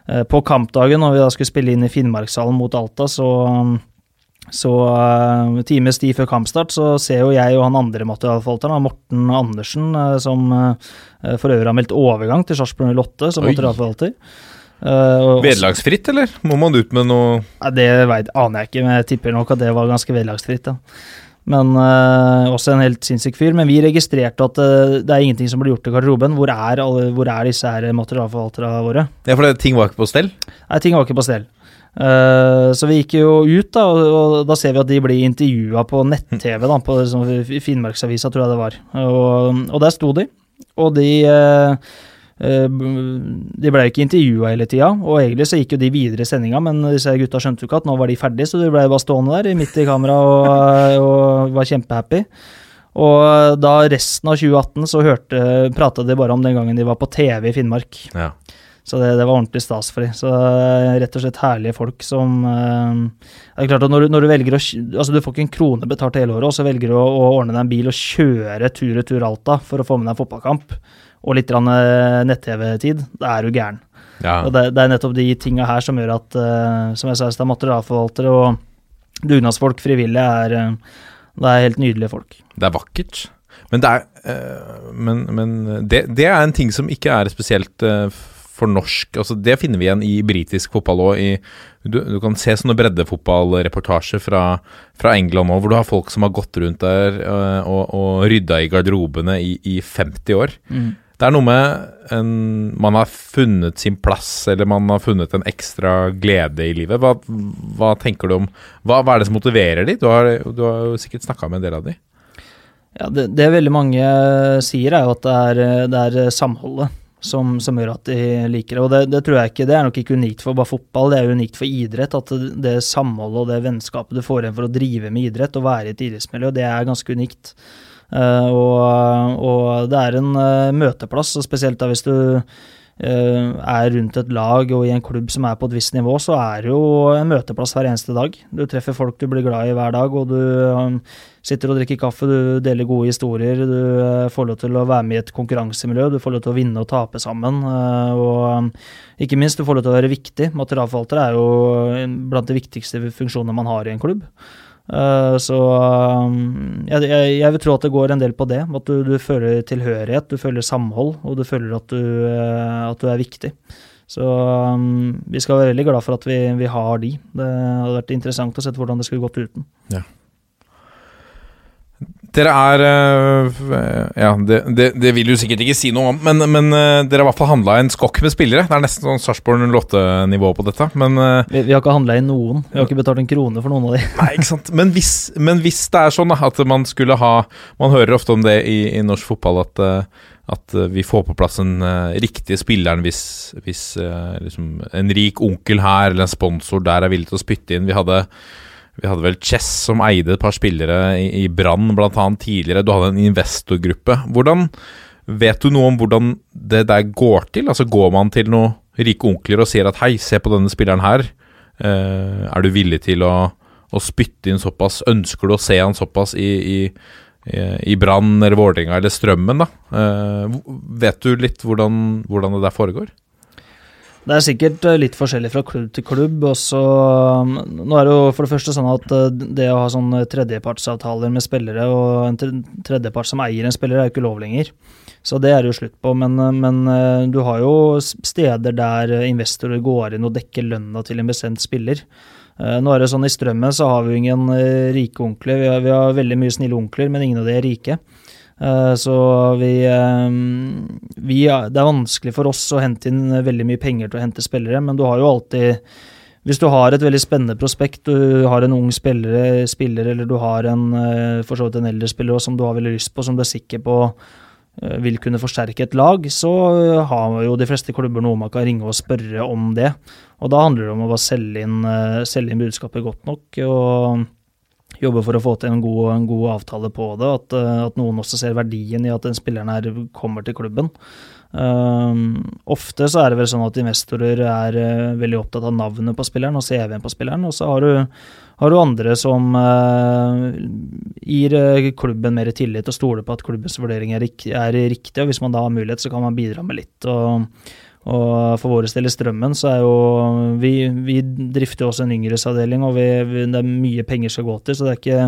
eh, på kampdagen, når vi da skulle spille inn i Finnmarkshallen mot Alta, så så uh, times tid før kampstart så ser jo jeg og han andre materialforvalteren, Morten Andersen, som uh, for øvrig har meldt overgang til Sarpsborg 08 som materialforvalter. Og- Vederlagsfritt, eller? Må man ut med noe ja, det vet, aner jeg ikke, men jeg tipper nok at det var ganske vederlagsfritt. Men uh, også en helt sinnssyk fyr. Men vi registrerte at uh, det er ingenting som blir gjort i garderoben. Hvor er, alle, hvor er disse her materialforvalterne våre? Ja, for det, ting var ikke på stell? Nei, ting var ikke på stell. Uh, så vi gikk jo ut, da, og, da ser vi at de blir intervjua på nett-TV, da, på liksom, Finnmarksavisa, tror jeg det var. Og, og der sto de. Og de eh, De ble ikke intervjua hele tida, og egentlig så gikk jo de videre i sendinga, men disse gutta skjønte jo ikke at nå var de ferdige, så de ble bare stående der midt i kamera og, og var kjempehappy. Og da resten av 2018 så hørte, prata de bare om den gangen de var på TV i Finnmark. Ja. Så det, det var ordentlig stas for dem. Så eh, rett og slett herlige folk som eh, Det er klart at når, du- når du velger å Altså, du får ikke en krone betalt hele året, og så velger du å, å ordne deg en bil og kjøre tur-retur Alta for å få med deg en fotballkamp og litt eh, nett-TV-tid, da er du gæren. Ja. Og det, det er nettopp de tinga her som gjør at, eh, som jeg sa det er materialforvaltere og dugnadsfolk, frivillige, er, eh, det er helt nydelige folk. Det er vakkert. Men det er eh, Men, men det, det er en ting som ikke er spesielt eh, for norsk altså Det finner vi igjen i britisk fotball òg. Du, du kan se sånne breddefotballreportasjer fra, fra England òg, hvor du har folk som har gått rundt der øh, og, og rydda i garderobene i, i 50 år. Det er noe med en, Man har funnet sin plass, eller man har funnet en ekstra glede i livet. Hva, hva tenker du om hva, hva er det som motiverer de? Du har, du har jo sikkert snakka med en del av de. Ja, det, det veldig mange sier, er jo at det er, det er samholdet som, som gjør at de liker det. Og det, det tror jeg ikke, det er nok ikke unikt for bare fotball, det er unikt for idrett. At det, det samholdet og det vennskapet du får igjen for å drive med idrett og være i et idrettsmiljø, det er ganske unikt. Uh, og, og det er en uh, møteplass, og spesielt da hvis du er rundt et lag og i en klubb som er på et visst nivå, så er det jo en møteplass hver eneste dag. Du treffer folk du blir glad i hver dag, og du um, sitter og drikker kaffe, du deler gode historier, du eh, får lov til å være med i et konkurransemiljø, du får lov til å vinne og tape sammen, eh, og um, ikke minst, du får lov til å være viktig. Materialforvalter er jo blant de viktigste funksjonene man har i en klubb. Uh, så um, jeg, jeg, vil tro at det går en del på det. At du, du føler tilhørighet, du føler samhold, og du føler at du, uh, at du er viktig. Så um, vi skal være veldig glad for at vi, vi har de. Det hadde vært interessant å se hvordan det skulle gått uten. Dere er øh, Ja, det, det, det vil du sikkert ikke si noe om, men, men øh, dere har i hvert fall handla en skokk med spillere. Det er nesten sånn Sarpsborg 08-nivå på dette, men øh, Vi, vi har ikke handla inn noen. Vi har ikke betalt en krone for noen av de. Nei, ikke sant. Men hvis, men hvis det er sånn da, at man skulle ha Man hører ofte om det i, i norsk fotball at, at vi får på plass den uh, riktige spilleren hvis, hvis uh, liksom, en rik onkel her eller en sponsor der er villig til å spytte inn. Vi hadde vi hadde vel Chess som eide et par spillere i, i Brann bl.a. tidligere. Du hadde en investorgruppe. Hvordan Vet du noe om hvordan det der går til? Altså Går man til noen rike onkler og sier at hei, se på denne spilleren her. Uh, er du villig til å, å spytte inn såpass? Ønsker du å se han såpass i, i, i, Brann eller Vålerenga eller Strømmen, da? Uh, vet du litt hvordan, hvordan det der foregår? Det er sikkert eh, litt forskjellig fra klubb til klubb. og så, um, nå er det jo for det første sånn at eh, det å ha sånne tredjepartsavtaler med spillere og en tredjepart som eier en spiller, er jo ikke lov lenger. Så det er det jo slutt på. Men, eh, men eh, du har jo steder der eh, investorer går inn og dekker lønna til en bestemt spiller. Eh, Nå er det sånn I Strømmen så har vi jo ingen eh, rike onkler. Vi har, vi har veldig mye snille onkler, men ingen av de er rike. Eh, Så vi, eh, vi Det er vanskelig for oss å hente inn veldig mye penger til å hente spillere, men du har jo alltid Hvis du har et veldig spennende prospekt, du har en ung spillere, spiller eller du har en eh, for så vidt en eldre spiller som du har veldig lyst på, som du er sikker på vil kunne forsterke et lag, så har jo de fleste klubber noe man kan ringe og spørre om det. Og da handler det om å bare selge inn, selge inn budskapet godt nok. og jobbe for å få til en god, en god avtale på det. At, eh, at noen også ser verdien i at den spilleren her kommer til klubben. Um, ofte så er det vel sånn at investorer er uh, veldig opptatt av navnet på spilleren og CV-en på spilleren, og så har du, har du andre som uh, gir klubben mer tillit og stoler på at klubbens vurdering er, er riktig, og hvis man da har mulighet, så kan man bidra med litt. og og for våre del i Strømmen så er jo Vi, vi drifter jo også en yngresavdeling, og vi, vi, det er mye penger skal gå til, så det er ikke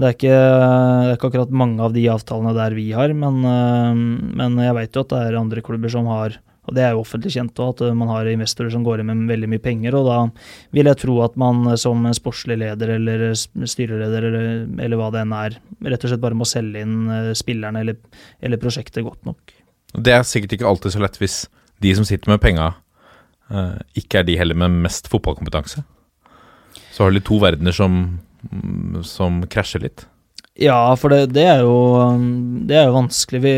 det er, ikke, det er ikke akkurat mange av de avtalene der vi har, men, øh, men jeg vet jo at det er andre klubber som har og det er jo offentlig kjent også, at man har investorer som går inn med veldig mye penger. Og da vil jeg tro at man som sportslig leder eller styreleder eller, eller hva det enn er, rett og slett bare må selge inn øh, spillerne eller, eller prosjektet godt nok. Det er sikkert ikke alltid så lett hvis de som sitter med penga, eh, ikke er de heller med mest fotballkompetanse. Så har du to verdener som, som krasjer litt. Ja, for det, det, er jo, det er jo vanskelig. Vi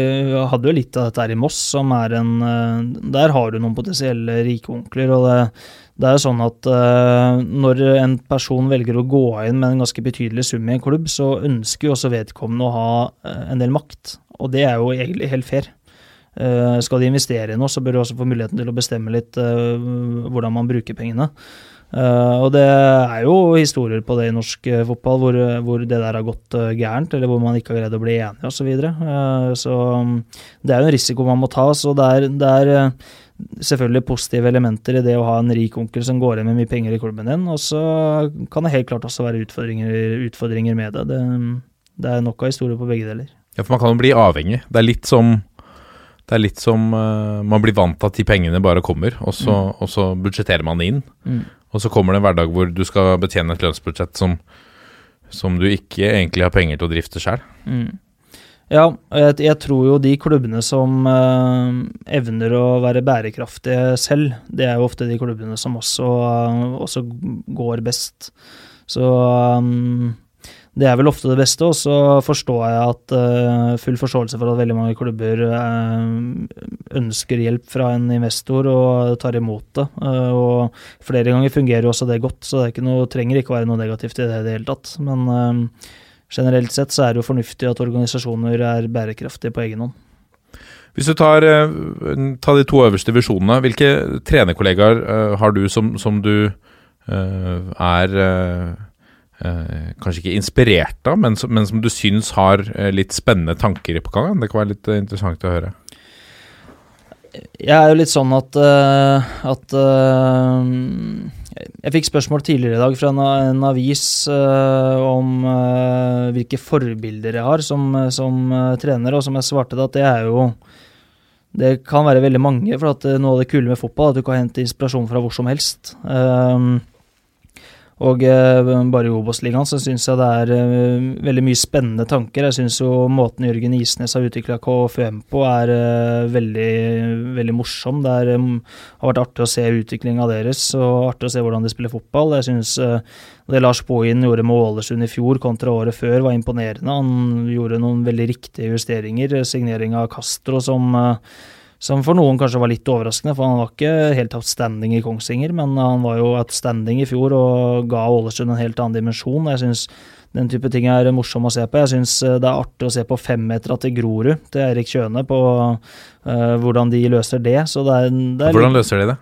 hadde jo litt av dette her i Moss, som er en eh, Der har du noen potensielle rike onkler. Og det, det er jo sånn at eh, når en person velger å gå inn med en ganske betydelig sum i en klubb, så ønsker jo også vedkommende å ha en del makt. Og det er jo egentlig helt fair. Eh, skal de investere i noe, så bør de også få muligheten til å bestemme litt uh, hvordan man bruker pengene. Uh, og det er jo historier på det i norsk fotball hvor, hvor det der har gått gærent, eller hvor man ikke har greid å bli enige osv. Så, videre. Eh, så um, det er jo en risiko man må ta. Så det er, det er, selvfølgelig positive elementer i det å ha en rik onkel som går inn med mye penger i klubben din, og så kan det helt klart også være utfordringer, utfordringer med det. det. Det er nok av historier på begge deler. Ja, for man kan jo bli avhengig. Det er litt som det er litt som uh, Man blir vant til at de pengene bare kommer, og så, og så budsjetterer man det inn. Mm. Og så kommer det en hverdag hvor du skal betjene et lønnsbudsjett som, som du ikke egentlig har penger til å drifte sjøl. Mm. Ja, jeg, jeg tror jo de klubbene som eh, evner å være bærekraftige selv, det er jo ofte de klubbene som også, eh, også går best. Så um, det er vel ofte det beste, og så forstår jeg at uh, full forståelse for at veldig mange klubber uh, ønsker hjelp fra en investor og tar imot det. Uh, og flere ganger fungerer jo også det godt, så det ikke noe, trenger ikke være noe negativt i det i det hele tatt. Men generelt sett så er det jo fornuftig at organisasjoner er bærekraftige på egen hånd. Hvis du tar, tar de to øverste divisjonene, hvilke trenerkollegaer har du som, som du er kanskje ikke inspirert av, men, men, som du syns har eh, litt spennende tanker på gang? Det kan være litt eh, interessant å høre. Jeg er jo litt sånn at, uh, at uh, Jeg fikk spørsmål tidligere i dag fra en, en avis uh, om hvilke forbilder jeg har som, som trener, og som jeg svarte at det er jo Det kan være veldig mange, for at noe av det kule med fotball er at du kan hente inspirasjon fra hvor som helst. Uh, og eh, bare i Obos-ligaen så syns jeg det er eh, veldig mye spennende tanker. Jeg syns jo måten Jørgen Isnes har utvikla KFUM på er eh, veldig, veldig morsom. Det er, har vært artig å se utviklinga deres og artig å se hvordan de spiller fotball. Jeg syns det Lars Bohin gjorde med Ålesund i fjor kontra året før, var imponerende. Han gjorde noen veldig riktige justeringer. Signering av Castro som som for noen kanskje var litt overraskende, for han var ikke helt outstanding i Kongsvinger, men han var jo outstanding i fjor og ga Ålesund en helt annen dimensjon. Jeg syns den type ting er morsom å se på. Jeg syns eh, det er artig å se på femmetera til Grorud, til Erik Kjøne, på uh, hvordan de løser det. Så det er, det er hvordan løser de det?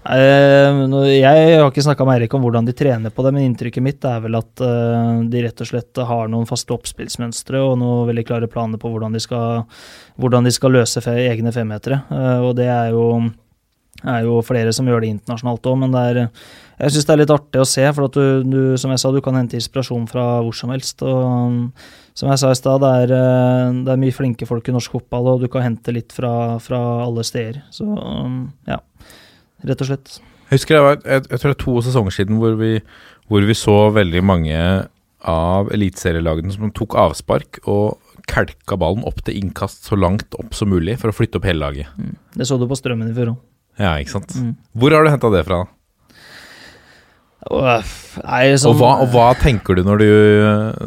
Eh, jeg har ikke snakka med Eirik om hvordan de trener på det, men inntrykket mitt er vel at eh, de rett og slett har noen faste oppspillsmønstre og noen veldig klare planer på hvordan de skal, hvordan de skal løse egne femmetere. Eh, og det er jo, er jo flere som gjør det internasjonalt òg, men det er, jeg syns det er litt artig å se. For at du, du, som jeg sa, du kan hente inspirasjon fra hvor som helst. og som jeg sa i stad, det, det, er mye flinke folk i norsk fotball, og du kan hente litt fra, fra alle steder. Så ja rett og slett. Jeg husker det var, jeg, jeg tror det er to sesonger siden hvor vi, hvor vi så veldig mange av eliteserielagene som tok avspark og kelka ballen opp til innkast så langt opp som mulig for å flytte opp hele laget. Mm. Det så du på Strømmen i fjor òg. Ja, ikke sant. Mm. Hvor har du henta det fra? Uh, nei, sånn, og, hva, og, hva, tenker du når du,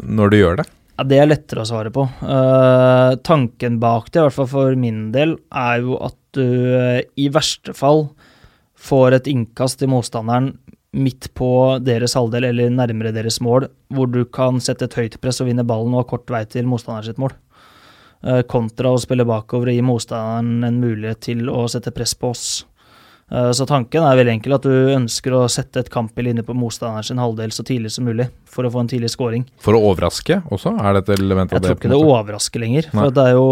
når du gjør det? Ja, Det er lettere å svare på. Uh, tanken bak det, i hvert fall for min del, er jo at du uh, i verste fall får et innkast til motstanderen midt på deres halvdel eller nærmere deres mål, hvor du kan sette et høyt press og vinne ballen og ha kort vei til motstanderen sitt mål. Eh, kontra å spille bakover og gi motstanderen en mulighet til å sette press på oss. Eh, så tanken er veldig enkel, at du ønsker å sette et kampbil inne på motstanderen sin halvdel så tidlig som mulig, for å få en tidlig scoring. For å overraske også? Er det et element av det? Jeg tror ikke det overrasker lenger. Nei. For det er jo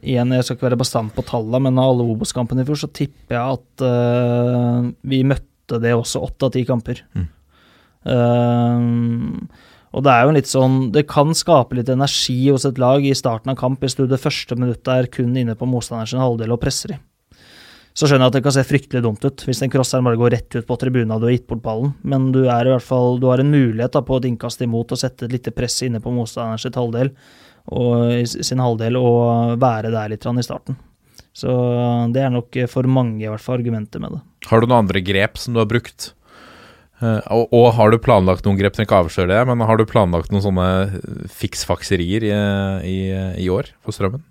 Igjen, jeg skal ikke være bastant på tallene, men av alle Obos-kampene i fjor, så tipper jeg at uh, vi møtte det også åtte av ti kamper. Mm. Uh, og det er jo litt sånn Det kan skape litt energi hos et lag i starten av kamp hvis du det første minuttet er kun inne på motstanderens halvdel og presser i. Så skjønner jeg at det kan se fryktelig dumt ut hvis en crosseren bare går rett ut på tribunen og du har gitt bort ballen, men du er i hvert fall, du har en mulighet da, på et innkast imot å sette et lite press inne på motstanderens halvdel, og, sin halvdel og være der litt i starten. Så det er nok for mange i hvert fall argumenter med det. Har du noen andre grep som du har brukt? Uh, og, og, har du planlagt noen grep, trenger ikke avsløre det, men har du planlagt noen sånne fiksfakserier i, i, i år for Strømmen?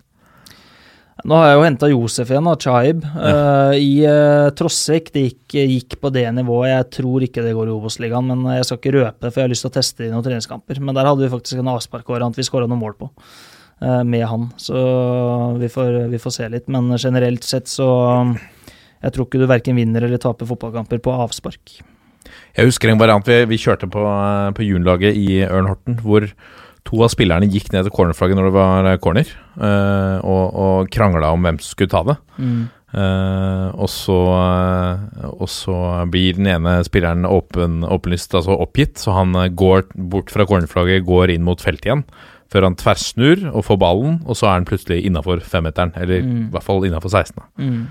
Nå har jeg jo henta Josef igjen, og Chaib. Ja. Uh, I uh, Trossek det gikk, gikk, på det nivået. Jeg tror ikke det går i Obos-ligaen, men jeg skal ikke røpe det, for jeg har lyst til å teste det i noen treningskamper. Men der hadde vi faktisk en avsparkvariant vi skåra noen mål på uh, med han. Så vi får, vi får, se litt. Men generelt sett så Jeg tror ikke du verken vinner eller taper fotballkamper på avspark. Jeg husker en variant vi, vi kjørte på, på juniorlaget i Ørn Horten, hvor To av spillerne gikk ned til cornerflagget når det var eh, corner, uh, og, og krangla om hvem som skulle ta det. Mm. Uh, og, så, uh, og så blir den ene spilleren åpen, åpenlyst altså oppgitt, så han går bort fra cornerflagget, går inn mot feltet igjen. Før han tverrsnur og får ballen, og så er han plutselig innafor femmeteren. Eller i hvert fall innafor 16. da. Mm.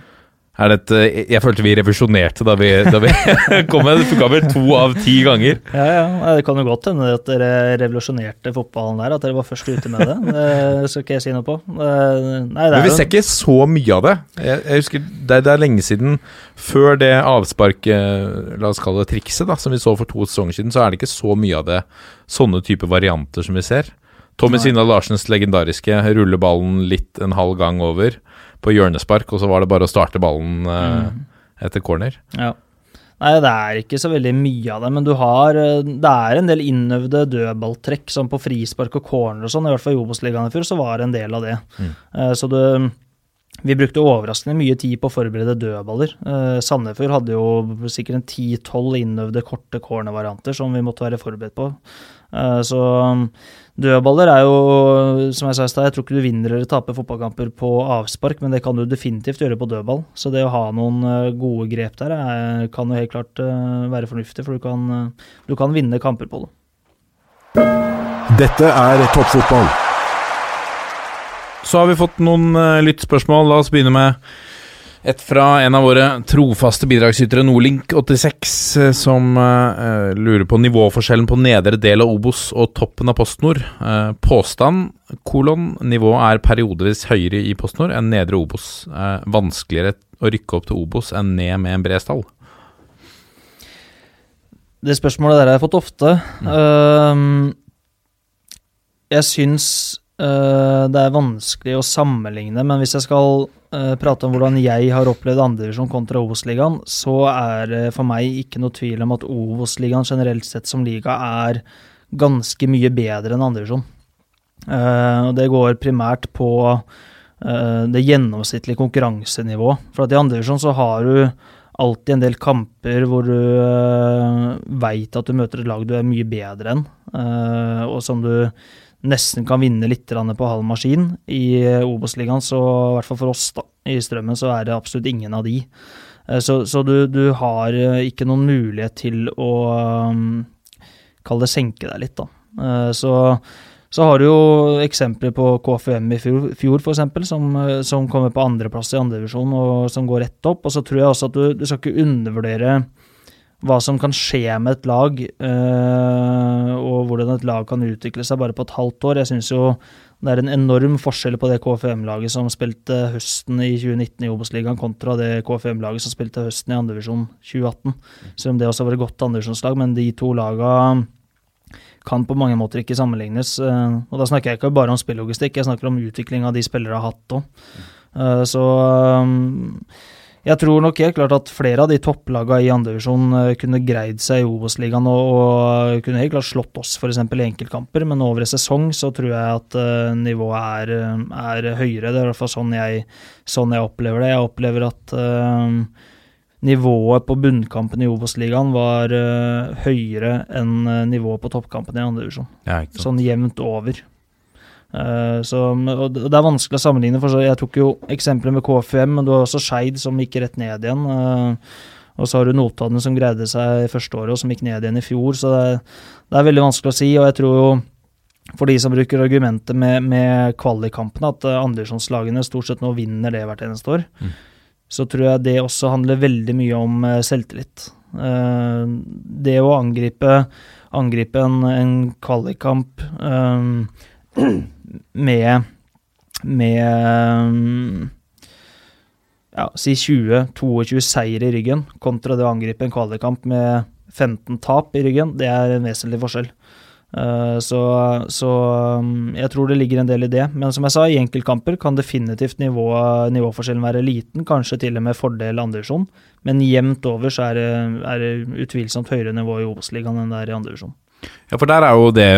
Er det et, eh, jeg følte vi revisjonerte da vi, da vi kom med det. Funka vel to av ti ganger. Ja, ja. Det kan jo godt hende at dere revolusjonerte fotballen der, at dere var først ute med det. Det skal ikke jeg si noe på. Eh, Nei, Men vi ser ikke så mye av det. Jeg, jeg husker det, det er lenge siden. Før det avsparket, la oss kalle det trikset, da, som vi så for to sesonger siden, så er det ikke så mye av det sånne type varianter som vi ser. Tommy Sina Larsens legendariske rulle ballen litt en halv gang over på hjørnespark, og så var det bare å starte ballen eh, Mm. etter corner. Ja. Nei, det er ikke så veldig mye av det, men du har eh, Det er en del innøvde dødballtrekk, som på frispark og corner og sånn. I hvert fall i Obos-ligaen i fjor, så var det en del av det. Mm. Eh, Så det vi brukte overraskende mye tid på å forberede dødballer. Eh, Sandefjord hadde jo sikkert en 10-12 innøvde korte cornervarianter som vi måtte være forberedt på. Eh, så um, dødballer er jo, som jeg sa i stad, jeg tror ikke du vinner eller taper fotballkamper på avspark, men det kan du definitivt gjøre på dødball. Så det å ha noen eh, gode grep der er, kan jo helt klart eh, være fornuftig, for du kan, du kan vinne kamper på det. Dette er toppfotball. Så har vi fått noen lyttspørsmål. La oss begynne med et fra en av våre trofaste bidragsytere, Nordlink86, eh, som uh, lurer på nivåforskjellen på nedre del av Obos og toppen av PostNord. Uh, påstand, kolon, nivået er periodevis høyere i PostNord enn nedre Obos. Uh, vanskeligere å rykke opp til Obos enn ned med en bred stall. Det spørsmålet der har jeg fått ofte. Ehm, jeg syns det er vanskelig å sammenligne, men hvis jeg skal eh, prate om hvordan jeg har opplevd andredivisjon kontra Obos-ligaen, så er det for meg ikke noe tvil om at Obos-ligaen generelt sett som liga er ganske mye bedre enn andredivisjon. Uh, det går primært på uh, det gjennomsnittlige konkurransenivået. For i andredivisjon så har du alltid en del kamper hvor du uh, veit at du møter et lag du er mye bedre enn, eh, og som du nesten kan vinne litt på halv maskin. I uh, Obos-ligaen, så i hvert fall for oss da, i Strømmen, så er det absolutt ingen av de. Eh, så så du, du har eh, ikke noen mulighet til å um, Kall det senke deg litt, da. Uh, så så har du jo eksempler på KFUM i fjor, fjor f.eks., som, eh, som kommer på andreplass i andredivisjon og som går rett opp. Og så tror jeg også at du, du skal ikke undervurdere hva som kan skje med et lag, eh, og hvordan et lag kan utvikle seg bare på et halvt år. Jeg syns jo det er en enorm forskjell på det KFM-laget som spilte høsten i 2019 i Obos-ligaen, kontra det KFM-laget som spilte høsten i andredivisjon 2018. Selv om det også var et godt andredivisjonslag, men de to laga kan på mange måter ikke sammenlignes. eh, Og da snakker jeg ikke bare om spillogistikk, jeg snakker om utvikling de spillere har hatt òg. Så um, jeg tror nok helt klart at flere av de topplagene i andredivisjon kunne greid seg i Obos-ligaen og, og kunne helt klart slått oss f.eks. i enkeltkamper, men over en sesong så tror jeg at uh, nivået er, eh, er høyere. Det er i hvert fall sånn jeg, sånn jeg opplever det. Jeg opplever at uh, nivået på bunnkampen i Obos-ligaen var uh, høyere enn eh, nivået på toppkampen i andredivisjon. Ja. Sånn jevnt over. Eh, så, og det er vanskelig å sammenligne, for så jeg tok jo eksempler med KFM, men du har også Skeid som gikk rett ned igjen. eh, og så har du Notodden som greide seg i første året, og som gikk ned igjen i fjor. Så det, det er veldig vanskelig å si, og jeg tror jo for de som bruker argumentet med, med kvalikkampene, at uh, andredivisjonslagene stort sett nå vinner det hvert eneste år, Mm. så tror jeg det også handler veldig mye om eh, selvtillit. Eh, det å angripe, angripe en, en kvalikkamp eh, med med eh, ja, si 20-22 seier i ryggen, kontra det å angripe en kvalikkamp med 15 tap i ryggen, det er en vesentlig forskjell. Eh, så, så um, jeg tror det ligger en del i det. Men som jeg sa, i enkeltkamper kan definitivt nivå, nivåforskjellen være liten, kanskje til og med fordel andredivisjon. Men jevnt over så er det, er det utvilsomt høyere nivå i Obos-ligaen enn det er i andredivisjon. Ja, for der er jo det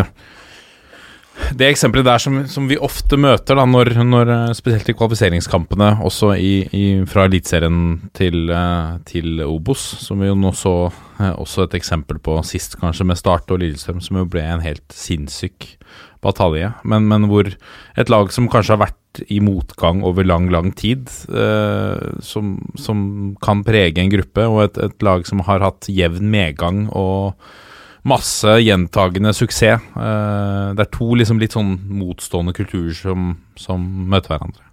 Det eksempelet der som, som vi ofte møter, da, når, når eh, spesielt i kvalifiseringskampene, også i, i, fra Eliteserien til, eh, til Obos, som vi jo nå så eh, også et eksempel på sist, kanskje, med Start og Lillestrøm, som jo ble en helt sinnssyk batalje. Men, men hvor et lag som kanskje har vært i motgang over lang, lang tid, eh, som, som kan prege en gruppe, og et, et lag som har hatt jevn medgang og masse gjentagende suksess. Eh, det er to liksom litt sånn motstående kulturer som, som møter hverandre.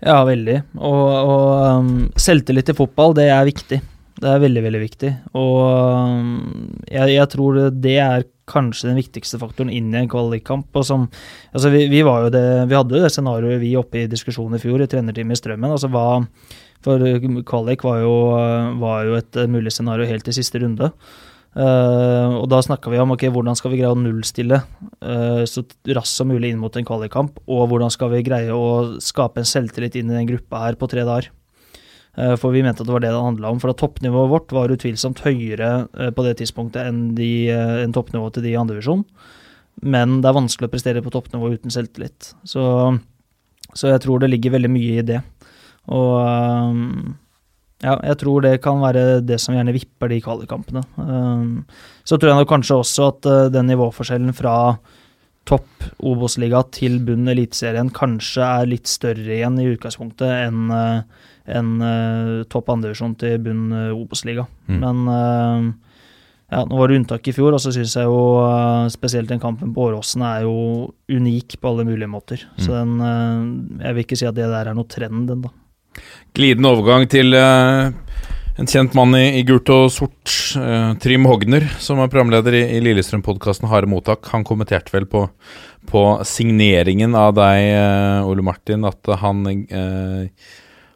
Ja, veldig. Og, og um, selvtillit i fotball, det er viktig. Det er veldig, veldig viktig. Og um, jeg, jeg tror det er kanskje den viktigste faktoren inn i en kvalikkamp. Altså vi, vi, var jo det, vi hadde jo det scenarioet vi oppe i diskusjonen i fjor, i trenerteamet i Strømmen. altså hva For kvalik var jo, var jo et mulig scenario helt i siste runde. Uh, og da snakka vi om ok, hvordan skal vi greie å nullstille uh, så raskt som mulig inn mot en kvalikkamp, og hvordan skal vi greie å skape en selvtillit inn i den gruppa her på tre dager. Uh, for vi mente at det var det det handla om. For at toppnivået vårt var utvilsomt høyere på det tidspunktet enn, de, enn toppnivået til de i andredivisjon. Men det er vanskelig å prestere på toppnivå uten selvtillit. Så, så jeg tror det ligger veldig mye i det. Og ja, jeg tror det kan være det som gjerne vipper de kvalikkampene. Um, så tror jeg nok kanskje også at uh, den nivåforskjellen fra topp Obos-liga til bunn Eliteserien kanskje er litt større igjen i utgangspunktet enn uh, en, uh, topp andredivisjon til bunn Obos-liga. Mm. Men ja, nå var det unntak i fjor, og så syns jeg jo spesielt den kampen på Åråsen er jo unik på alle mulige måter. Mm. Så den Jeg vil ikke si at det der er noe trend ennå. Glidende overgang til uh, en kjent mann i, i gult og sort, uh, Trym Hogner, som er programleder i, i Lillestrøm-podkasten Harde mottak. Han kommenterte vel på, på signeringen av deg, uh, Ole Martin, at han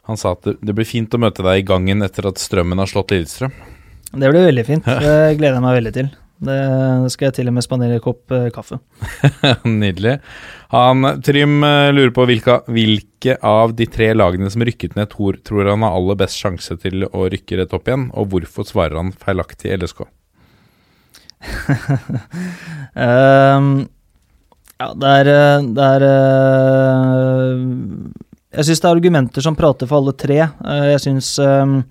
Han sa at det, det, blir fint å møte deg i gangen etter at Strømmen har slått Lillestrøm. Det blir veldig fint. Det gleder jeg meg veldig til. Det skal jeg til og med spandere en kopp eh, kaffe. Nydelig. Han, Trym eh, lurer på hvilke, hvilke, av de tre lagene som rykket ned, tror, tror han har aller best sjanse til å rykke rett opp igjen, og hvorfor svarer han feilaktig LSK? um, ja, det er, eh, det er Jeg syns det er argumenter som prater for alle tre. Jeg syns um,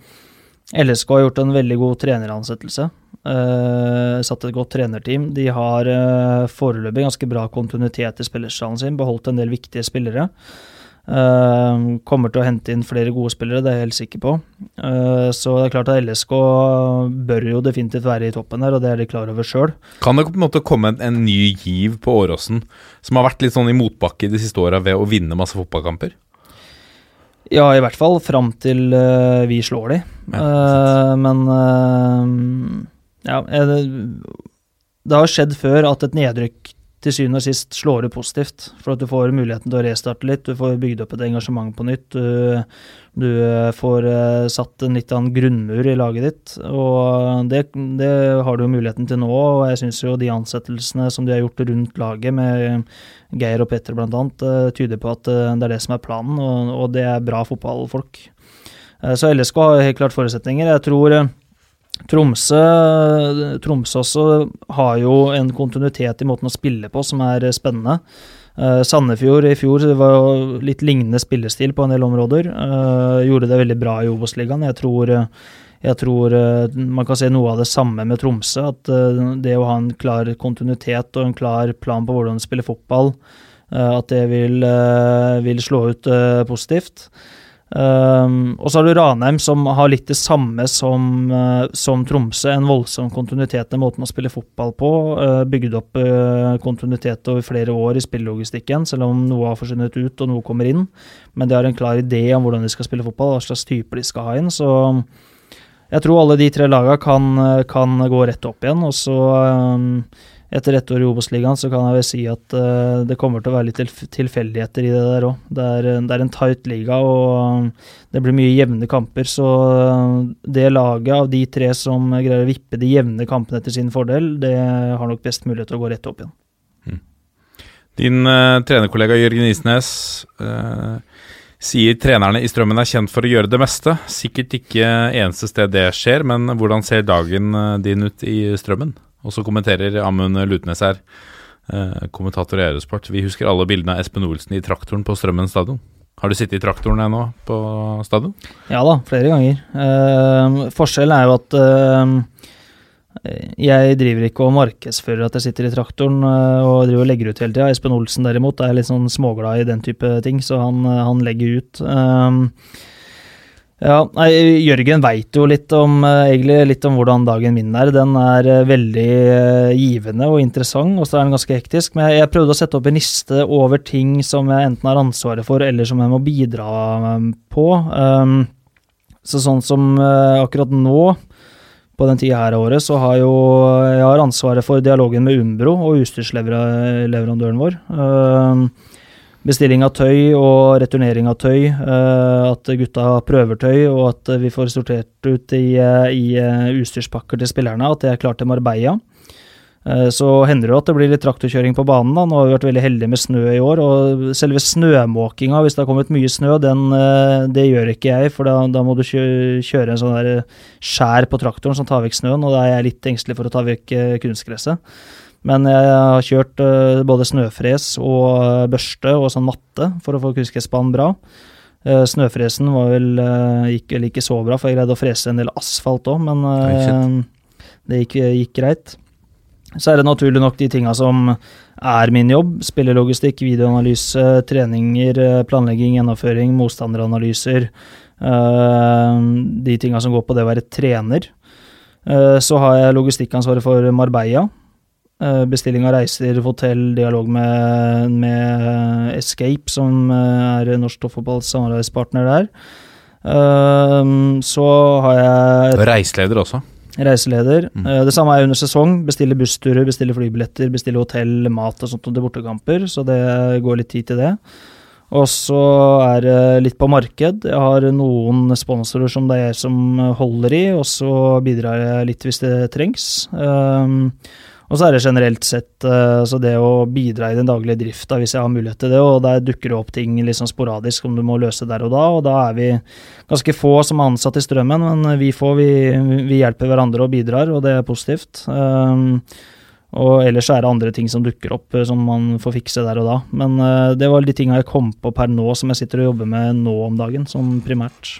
LSK har gjort en veldig god treneransettelse. Uh, satt et godt trenerteam. De har uh, foreløpig ganske bra kontinuitet i spillerstallen sin, beholdt en del viktige spillere. Uh, kommer til å hente inn flere gode spillere, det er jeg helt sikker på. Uh, så det er klart at LSK bør jo definitivt være i toppen her, og det er de klar over sjøl. Kan det på en måte komme en, en ny giv på Åråsen, som har vært litt sånn i motbakke de siste åra ved å vinne masse fotballkamper? Ja, i hvert fall fram til uh, vi slår de. Ja, men ja, det, det har skjedd før at et nedrykk til syvende og sist slår ut positivt. For at du får muligheten til å restarte litt, du får bygd opp et engasjement på nytt. Du, du får uh, satt en litt annen grunnmur i laget ditt. Og det, det har du muligheten til nå. Og jeg syns jo de ansettelsene som de har gjort rundt laget, med Geir og Petter bl.a., eh, tyder på at det er det som er planen, og, og det er bra fotballfolk. Så LSK har helt klart forutsetninger. Jeg tror Tromsø, Tromsø også har jo en kontinuitet i måten å spille på som er spennende. Uh, Sandefjord i fjor det var jo litt lignende spillestil på en del områder. Uh, gjorde det veldig bra i Obos-ligaen. Jeg tror, jeg tror uh, man kan se noe av det samme med Tromsø. At det å ha en klar kontinuitet og en klar plan på hvordan du spiller fotball, at det vil, vil slå ut positivt. Um, og så har du Ranheim, som har litt det samme som, uh, som Tromsø. En voldsom kontinuitet i måten å spille fotball på. Uh, bygd opp uh, kontinuitet over flere år i spillelogistikken, selv om noe har forsvunnet ut og noe kommer inn. Men de har en klar idé om hvordan de skal spille fotball, hva slags typer de skal ha inn. Så jeg tror alle de tre lagene kan, kan gå rett opp igjen. Og så um, etter ett år i Obos-ligaen så kan jeg vel si at uh, det kommer til å være litt tilfeldigheter i det der òg. Det, det, er en tight liga, og det blir mye jevne kamper. Så uh, det laget av de tre som greier å vippe de jevne kampene til sin fordel, det har nok best mulighet til å gå rett opp igjen. Mm. Din uh, trenerkollega Jørgen Isnes sier trenerne i Strømmen er kjent for å gjøre det meste. Sikkert ikke eneste sted det skjer, men hvordan ser dagen din ut i Strømmen? Og så kommenterer Amund Lutnes her, eh, kommentator i Eurosport. Vi husker alle bildene av Espen Olsen i traktoren på Strømmen stadion. Har du sittet i traktoren ennå på stadion? Ja da, flere ganger. Eh, forskjellen er jo at eh, Jeg driver ikke og markedsfører at jeg sitter i traktoren eh, og driver og legger ut hele tida. Espen Olsen derimot er litt sånn småglad i den type ting, så han, eh, han legger ut. Um, ja, Jørgen veit jo litt om, eh, egentlig litt om hvordan dagen min er. Den er eh, veldig eh, givende og interessant, og så er den ganske hektisk. Men jeg, prøvde å sette opp en liste over ting som jeg enten har ansvaret for, eller som jeg må bidra eh, på. Um, så sånn som akkurat nå, på den tida her av året, så har jo jeg har ansvaret for dialogen med Umbro og utstyrsleverandøren vår. Um, bestilling av tøy og returnering av tøy. eh, at gutta prøver tøy, og at vi får sortert ut i, eh, i eh, utstyrspakker til spillerne. At det er klart til Marbella. Så hender det at det blir litt traktorkjøring på banen. da. Nå har vi vært veldig heldige med snø i år. Og selve snømåkinga, hvis det har kommet mye snø, den, det gjør ikke jeg. For da, da må du kjøre en sånn skjær på traktoren som tar vekk snøen, og da er jeg litt engstelig for å ta vekk kunstgresset. Men jeg har kjørt eh, både snøfres og eh, børste og sånn matte for å få kunstgressbanen bra. Eh, snøfresen var vel, gikk vel ikke så bra, for jeg greide å frese en del asfalt òg, men eh, det gikk, gikk greit. Så er det naturlig nok de tinga som er min jobb. Spillelogistikk, videoanalyse, treninger, planlegging, gjennomføring, motstanderanalyser. de tinga som går på det å være trener. Så har jeg logistikkansvaret for Marbella. Eh, bestilling av reiser, hotell, dialog med, med Escape, som eh, er norsk toppfotballs samarbeidspartner der. Eh, så har jeg Og reiseleder også. Reiseleder. Mm. Det samme er under sesong. Bestille bussturer, bestille flybilletter, bestille hotell, mat og sånt til bortekamper. Så det går litt tid til det. Og så er det litt på marked. Jeg har noen sponsorer som det er jeg som holder i, og så bidrar jeg litt hvis det trengs. Um, og så er det generelt sett eh, så det å bidra i den daglige drifta hvis jeg har mulighet til det, og der dukker det opp ting sånn sporadisk som du må løse der og da, og da er vi ganske få som er ansatt i strømmen, men vi få, vi, vi hjelper hverandre og bidrar, og det er positivt. Um, og ellers er det andre ting som dukker opp eh, som man får fikse der og da. Men uh, det var de tinga jeg kom på per nå som jeg sitter og jobber med nå om dagen, som primært.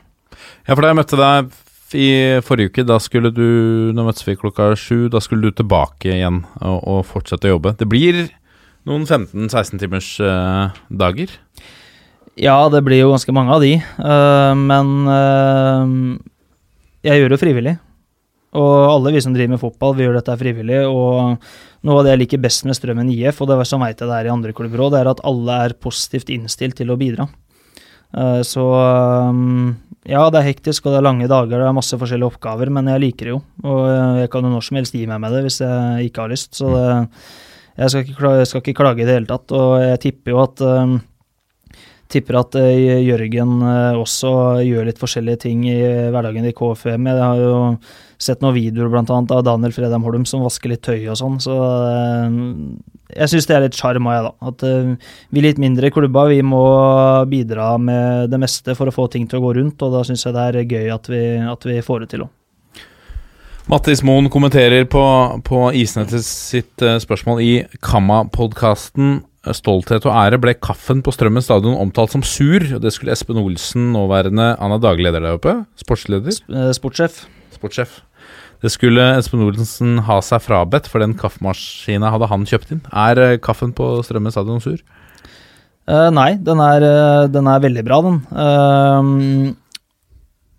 Ja, for da jeg møtte deg i forrige uke, da skulle du Nå møttes vi klokka sju. Da skulle du tilbake igjen og, og fortsette å jobbe. Det blir noen 15-16 timers uh, dager. Ja, det blir jo ganske mange av de, Uh, men uh, jeg gjør det frivillig. Og alle vi som driver med fotball, vi gjør dette frivillig. Og noe av det jeg liker best med Strømmen IF, og det er som vet jeg det er i andre klubber òg, det er at alle er positivt innstilt til å bidra. Eh, Så um, ja, det er hektisk og det er lange dager, det er masse forskjellige oppgaver, men jeg liker det jo. Og eh, jeg kan jo når som helst gi meg med det hvis jeg ikke har lyst. Så det, jeg, skal ikke, klage, skal ikke klage i det hele tatt. Og jeg tipper jo at tipper at eh, Jørgen eh, også gjør litt forskjellige ting i hverdagen i KFM. Jeg har jo sett noen videoer blant annet av Daniel Fredheim Holm som vasker litt tøy og sånn, så eh, jeg syns det er litt sjarm av jeg, da. At eh, vi litt mindre klubber, vi må bidra med det meste for å få ting til å gå rundt, og da syns jeg det er gøy at vi, at vi får det til òg. Mattis Moen kommenterer på, på Isnettet sitt eh, spørsmål i Kamma-podkasten. Stolthet og ære ble kaffen på Strømmen stadion omtalt som sur. og Det skulle Espen Olsen, nåværende Han er daglig leder der oppe. Sportsleder. Sportssjef. Sportssjef. Det skulle Espen Olsen ha seg frabedt, for den kaffemaskina hadde han kjøpt inn. Er eh, kaffen på Strømmen stadion sur? Uh, nei, den er, eh, den er veldig bra, den. Uh,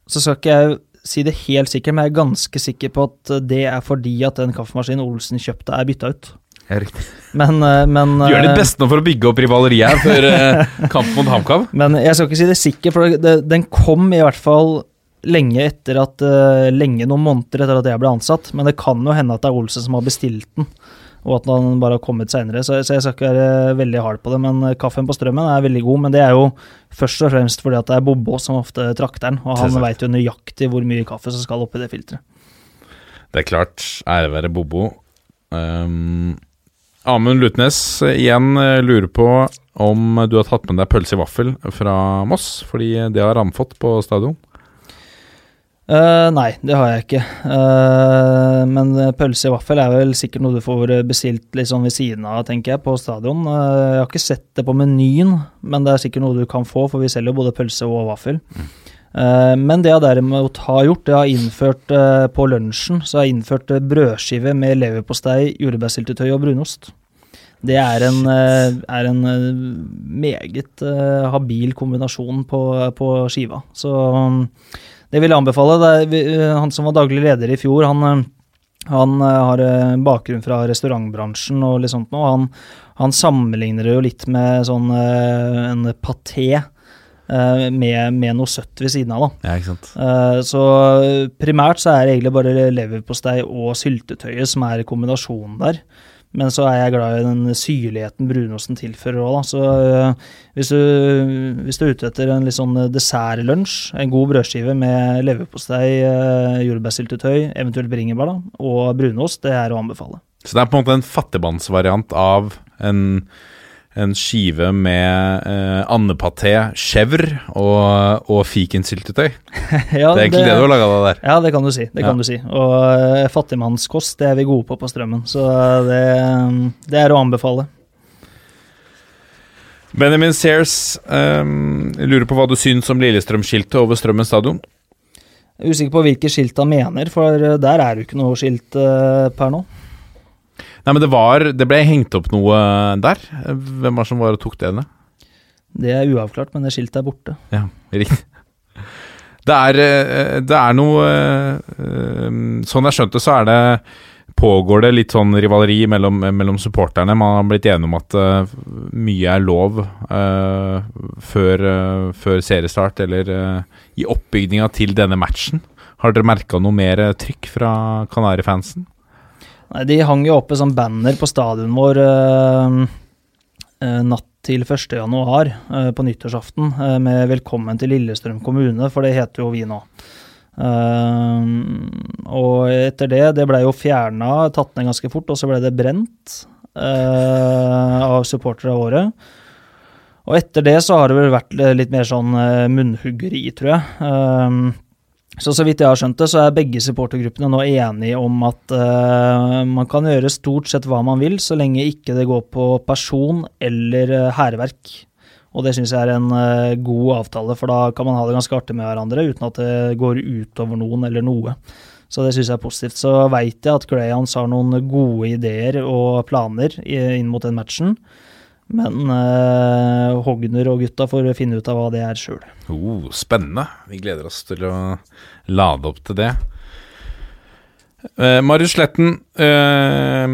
så skal ikke jeg si det helt sikkert, men jeg er ganske sikker på at det er fordi at den kaffemaskinen Olsen kjøpte, er bytta ut. Ja, riktig. Men, men Du gjør ditt beste nå for å bygge opp rivaleriet før kamp mot HamKam. Men jeg skal ikke si det sikkert, for det, den kom i hvert fall lenge etter at eh, Lenge noen måneder etter at jeg ble ansatt. Men det kan jo hende at det er Olsen som har bestilt den, og at den bare har kommet seinere. Så, så jeg skal ikke være veldig hard på det. Men eh, kaffen på strømmen er veldig god. Men det er jo først og fremst fordi at det er Bobo som ofte trakter den, og han veit jo nøyaktig hvor mye kaffe som skal oppi det filteret. Det er klart. Ære være Bobo. Um, Amund Lutnes eh, igjen lurer på om du har tatt med deg pølse i vaffel fra Moss, fordi det har han fått på stadion. Eh, nei, det har jeg ikke. Uh, men pølse i vaffel er vel sikkert noe du får bestilt litt sånn ved siden av, tenker jeg, på stadion. Uh, jeg har ikke sett det på menyen, men det er sikkert noe du kan få, for vi selger jo både pølse og vaffel. Eh, men det jeg derimot har gjort, det har innført på lunsjen så har jeg innført brødskive med leverpostei, jordbærsyltetøy og brunost. Det er en, er en meget habil kombinasjon på, på skiva. Så um, det vil jeg anbefale. Er, eh, han som var daglig leder i fjor, han, eh, han eh, har bakgrunn fra restaurantbransjen og litt sånt noe. Han, han sammenligner det jo litt med sånn en paté med, med noe søtt ved siden av, da. Ja, ikke sant. Så primært så er det egentlig bare leverpostei og syltetøyet som er kombinasjonen der. Men så er jeg glad i den syrligheten brunosten tilfører òg, da. Så eh, hvis du, hvis du er ute etter en litt sånn dessertlunsj, en god brødskive med leverpostei, eh, jordbærsyltetøy, eventuelt bringebær da, og brunost, det er å anbefale. Så det er på en måte en fattigmannsvariant av en, en skive med eh, andepaté, chèvre og, og fikensyltetøy. Ja, Det er egentlig det, du har laga deg der. Ja, det kan du si. det Ja. kan du si. Og uh, fattigmannskost det er vi gode på på Strømmen, så det, det er å anbefale. Benjamin Sears um, lurer på hva du syns om Lillestrøm-skiltet over Strømmen stadion. Jeg er usikker på hvilke skilt han mener, for eh, der er det jo ikke noe skilt uh, per nå. Nei, men det var Det ble hengt opp noe der. Hvem var det som var og tok det ned? Det er uavklart, men det skiltet er borte. Ja, riktig. Det er, eh, det er noe eh, eh, Sånn jeg skjønte, så er det Pågår det litt sånn rivaleri mellom, mellom supporterne? Man har blitt enige om at mye er lov uh, før, uh, før seriestart, eller uh, i oppbygninga til denne matchen. Har dere merka noe mer trykk fra Kanarifansen? De hang jo oppe som banner på stadion vår eh, eh, natt til 1. januar eh, på nyttårsaften med 'Velkommen til Lillestrøm kommune', for det heter jo vi nå. Og etter det, det ble jo fjerna, tatt ned ganske fort, og så ble det brent av supportere av året. Og etter det så har det vel vært litt mer sånn munnhuggeri, tror jeg. Eh, så så vidt jeg har skjønt det, så er begge supportergruppene nå enige om at uh, man kan gjøre stort sett hva man vil, så lenge ikke det går på person eller uh, hærverk. Og det syns jeg er en uh, god avtale, for da kan man ha det ganske artig med hverandre uten at det går utover noen eller noe. Så det syns jeg er positivt. Så veit jeg at Greyhounds har noen gode ideer og planer inn mot den matchen. Men uh, Hogner og gutta får finne ut av hva det er sjøl. Oh, spennende. Vi gleder oss til å lade opp til det. Uh, Marius Sletten, uh,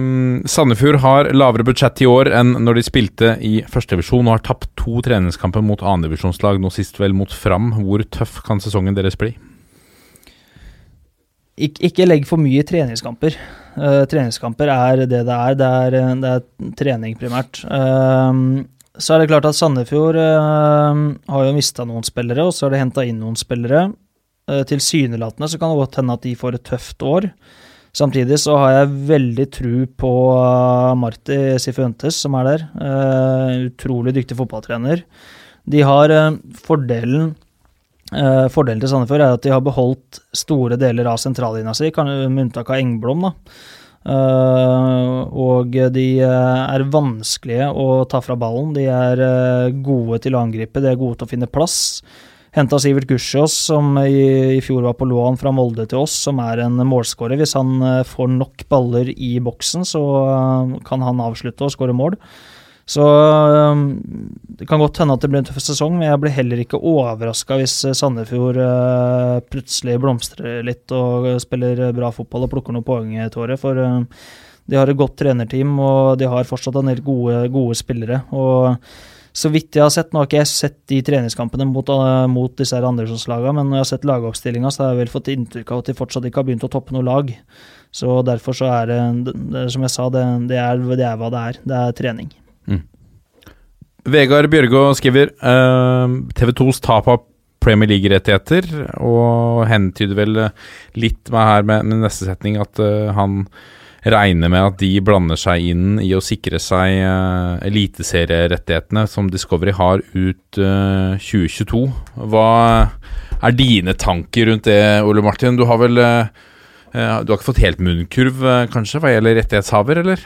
Sandefjord har lavere budsjett i år enn når de spilte i førstedivisjon og har tapt to treningskamper mot annendivisjonslag, nå sist vel mot Fram. Hvor tøff kan sesongen deres bli? Ik ikke legg for mye i treningskamper. Uh, treningskamper er det det er. Det er, eh, det er trening primært. Uh, så er det klart at Sandefjord uh, har jo mista noen spillere, og så har de henta inn noen spillere. Uh, Tilsynelatende så kan det godt hende at de får et tøft år. Samtidig så har jeg veldig tru på Marti Sifuentes, som er der. Utrolig dyktig fotballtrener. De har fordelen Eh, fordelen til Sandefjord er at de har beholdt store deler av sentrallinja si, med unntak av Engblom. da. Uh, og de eh, er vanskelige å ta fra ballen. De er uh, gode til å angripe, de er gode til å finne plass. Henta Sivert Gussiås, som i, i fjor var på lån fra Molde til oss, som er en målskårer. Hvis han får nok baller i boksen, så kan han avslutte og skåre mål. Så øhm, det kan godt hende at det blir en tøff sesong, men jeg blir heller ikke overraska hvis eh, Sandefjord øh, plutselig blomstrer litt og spiller bra fotball og plukker noen poeng i tåret, For øh, de har et godt trenerteam, og de har fortsatt en del gode, gode spillere. Og så vidt jeg har sett, nå har ikke jeg sett de treningskampene mot, øh, mot disse her andredivisjonslagene, men når jeg har sett lagoppstillinga, så har jeg vel fått inntrykk av at de fortsatt ikke har begynt å toppe noe lag. Så derfor så er det som jeg sa, det, det, er, det er hva det er. Det er trening. Vegard Bjørgå skriver uh, TV 2s tap av Premier League-rettigheter, og hentyder vel eh, litt med her med, med neste setning at uh, han regner med at de blander seg inn i å sikre seg uh, eliteserierettighetene som Discovery har ut uh, 2022. Hva er dine tanker rundt det, Ole Martin? Du har vel eh, Du har ikke fått helt munnkurv, kanskje, hva gjelder rettighetshaver, eller?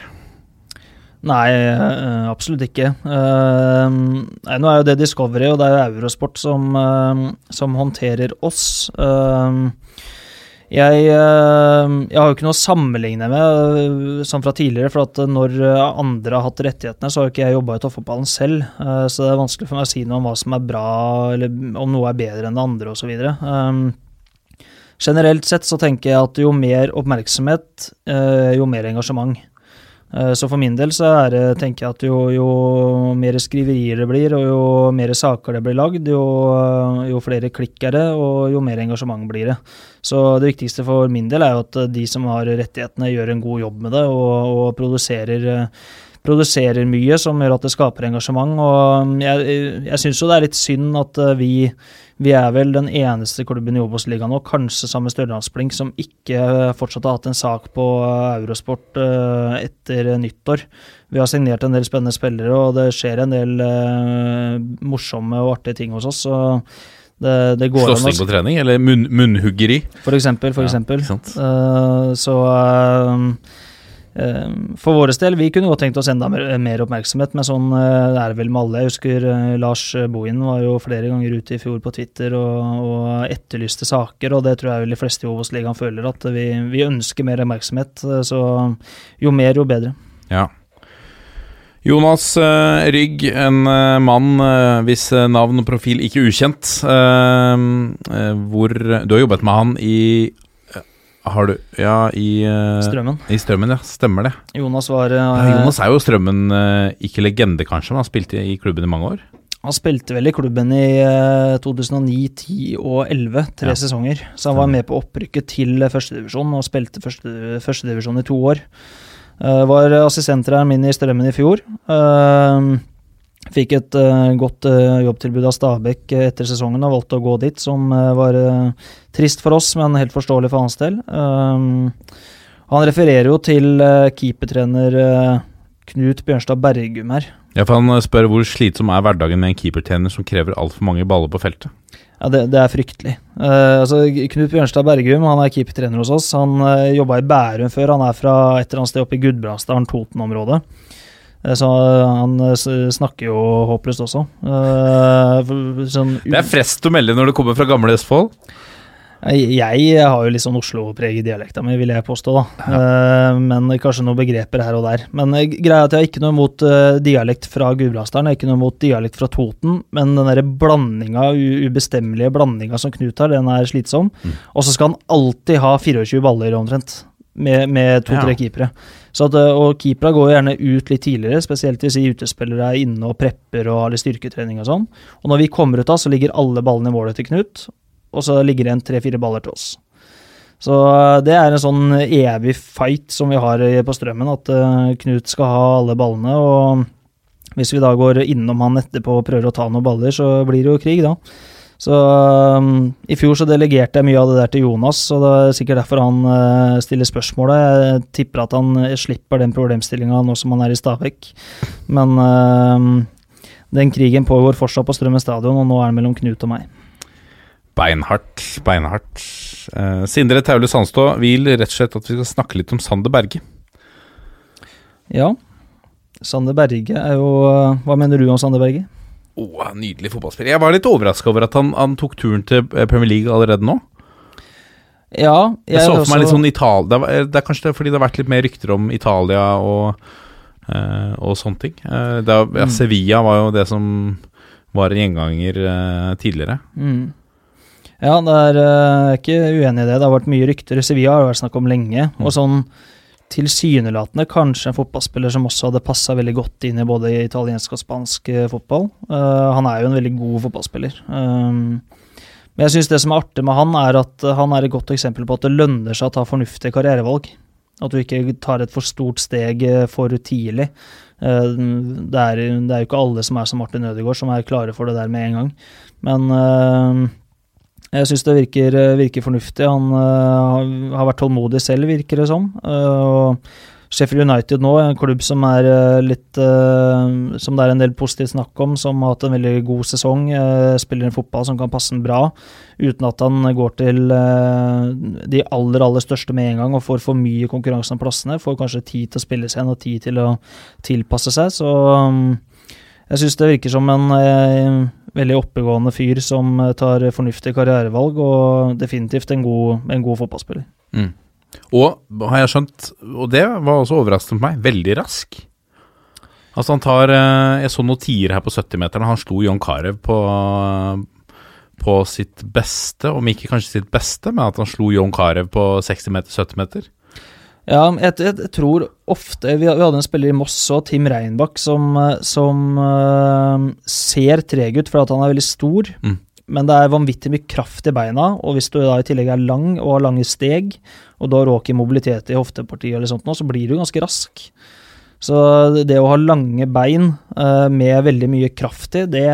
Nei, eh, absolutt ikke. Eh, nei, nå er jo det Discovery og det er jo Eurosport som, eh, som håndterer oss. Eh, jeg, jeg har jo ikke noe å sammenligne med eh, som fra tidligere, for at når eh, andre har hatt rettighetene, så har jo ikke jeg jobba i toppfotballen selv. Så det er vanskelig for meg å si noe om hva som er bra, eller om noe er bedre enn det andre osv. Generelt sett så tenker jeg at jo mer oppmerksomhet, jo mer engasjement. Eh, Så for min del så er det, tenker jeg at jo, jo mer skriverier det blir, og jo mer saker det blir lagd, jo, jo flere klikk er det, og jo mer engasjement blir det. Så det viktigste for min del er jo at de som har rettighetene, gjør en god jobb med det, og, og produserer, eh, produserer mye som gjør at det skaper engasjement. Og jeg, jeg syns jo det er litt synd at eh, vi vi er vel den eneste klubben i Obos-ligaen nå, kanskje sammen med Stjørdalsblink, som ikke eh, fortsatt har hatt en sak på eh, Eurosport eh, etter nyttår. Vi har signert en del spennende spillere, og det skjer en del morsomme og artige ting hos oss. så det, det går Slåssing på trening, eller munn, munnhuggeri. For eksempel, for Ja, eksempel. Eh, så for vår del, vi kunne godt tenkt oss enda mer, mer oppmerksomhet, men sånn eh, er det vel med alle. Jeg husker eh, Lars Bohin var jo flere ganger ute i fjor på Twitter og, og etterlyste saker, og det tror jeg vel de fleste i Obos-ligaen føler, at vi, vi ønsker mer oppmerksomhet. eh, Så jo mer, jo bedre. Ja. Jonas eh, Rygg, en eh, mann eh, hvis eh, navn og profil ikke ukjent. eh, eh, hvor Du har jobbet med han i eh, Har du Ja, i uh, Strømmen. I Strømmen, ja. Stemmer det. Jonas var uh, Ja, Jonas er jo Strømmen uh, ikke legende, kanskje, men han spilte i klubben i mange år. Han spilte vel i klubben i eh, 2009, 10 og 11, tre Ja. sesonger. Så han var med på opprykket til førstedivisjon og spilte første- førstedivisjon i to år. Eh, var assistenttreneren min i Strømmen i fjor. Eh, fikk et uh, godt uh, jobbtilbud av Stabæk eh, etter sesongen og valgte å gå dit, som var trist for oss, men helt forståelig for hans del. Eh, han refererer jo til keepertrener Knut Bjørnstad Bergum her. Ja, for Han spør hvor slitsom er hverdagen med en keepertrener som krever altfor mange baller på feltet. Ja, det, det er fryktelig. Altså, Knut Bjørnstad Bergum han er keepertrener hos oss. Han uh, jobba i Bærum før. Han er fra et eller annet sted oppe i Gudbrandsdalen, Toten-området. Eh, så han eh, snakker jo håpløst også. Eh, sånn, Det er frest å melde når det kommer fra gamle Østfold. jeg, har jo litt sånn Oslo-preg i dialekta mi, vil jeg påstå, da. Ja. men kanskje noen begreper her og der. Men greia er at jeg har ikke noe mot eh, dialekt fra Gudbrandsdalen, jeg har ikke noe mot dialekt fra Toten, men den derre blandinga, ubestemmelige blandinga som Knut har, den er slitsom. Og så skal han alltid ha 24 baller omtrent. Med, med to-tre Ja. keepere. Så at, eh, og keepere går gjerne ut litt tidligere, spesielt hvis de utespillere er inne og prepper og har litt styrketrening og sånn. Og når vi kommer ut da, så ligger alle ballene i målet til Knut, og så ligger det igjen tre-fire baller til oss. Så eh, det er en sånn evig fight som vi har på Strømmen, at eh, Knut skal ha alle ballene. Og hvis vi da går innom han etterpå og prøver å ta noen baller, så blir det jo krig, da. Så um, i fjor så delegerte jeg mye av det der til Jonas, og det er sikkert derfor han uh, stiller spørsmålet. Jeg tipper at han eh, slipper den problemstillinga nå som han er i Stabekk. Men uh, den krigen pågår fortsatt på Strømmen stadion, og nå er den mellom Knut og meg. Beinhardt, beinhardt. Uh, Sindre Taule Sandstå vil rett og slett at vi skal snakke litt om Sander Berge. Ja. Sander Berge er jo Hva mener du om Sander Berge? Åh, Nydelig fotballspiller. Jeg var litt overraska over at han, han tok turen til eh, Premier League allerede nå. Ja, Jeg, jeg så for meg litt sånn Italia det, var- det er kanskje det fordi det har vært litt mer rykter om Italia og, uh, og sånne ting. Uh, er- ja, Mm. Sevilla var jo det som var en gjenganger uh, tidligere. Mm. Ja, det er eh, er ikke uenig i det. Det har vært mye rykter. Sevilla har det vært snakk om lenge. Og sånn tilsynelatende kanskje en fotballspiller som også hadde passa veldig godt inn i både italiensk og spansk eh, fotball. Uh, han er jo en veldig god fotballspiller. Um, men jeg syns det som er artig med han, er at eh, han er et godt eksempel på at det lønner seg å ta fornuftige karrierevalg. At du ikke tar et for stort steg for tidlig. Uh, Det er, det er jo ikke alle som er som Martin Ødegaard, som er klare for det der med en gang. Men eh, jeg syns det virker, virker fornuftig. Han uh, har- vært tålmodig selv, virker det som. Uh, Sheffield United nå, en klubb som er eh, eh, Som det er en del positivt snakk om, som har hatt en veldig god sesong. eh, Spiller en fotball som kan passe ham bra, uten at han går til eh, de aller, aller største med en gang og får for mye konkurranse om plassene. Får kanskje tid til å spille seg igjen og tid til å tilpasse seg. Så um, jeg syns det virker som en eh, veldig oppegående fyr som eh, tar fornuftige karrierevalg, og definitivt en god, en god fotballspiller. Mm. Og har jeg skjønt, og det var også overraskende på meg, veldig rask. Altså han tar eh, Jeg så noen tiere her på 70-meterne. Han slo John Carew på, på sitt beste, om ikke kanskje sitt beste, men at han slo John Carew på 60 meter, 70 meter. Ja, jeg, jeg, tror ofte vi, hadde en spiller i Moss og Tim Reinbakk som, eh, som uh, ser treg ut fordi han er veldig stor, Mm. men det er vanvittig mye kraft i beina, og hvis du da i tillegg er lang og har lange steg, og du har råk i mobilitet i hoftepartiet eller sånt nå, så blir du ganske rask. Så det å ha lange bein uh, med veldig mye kraft i, det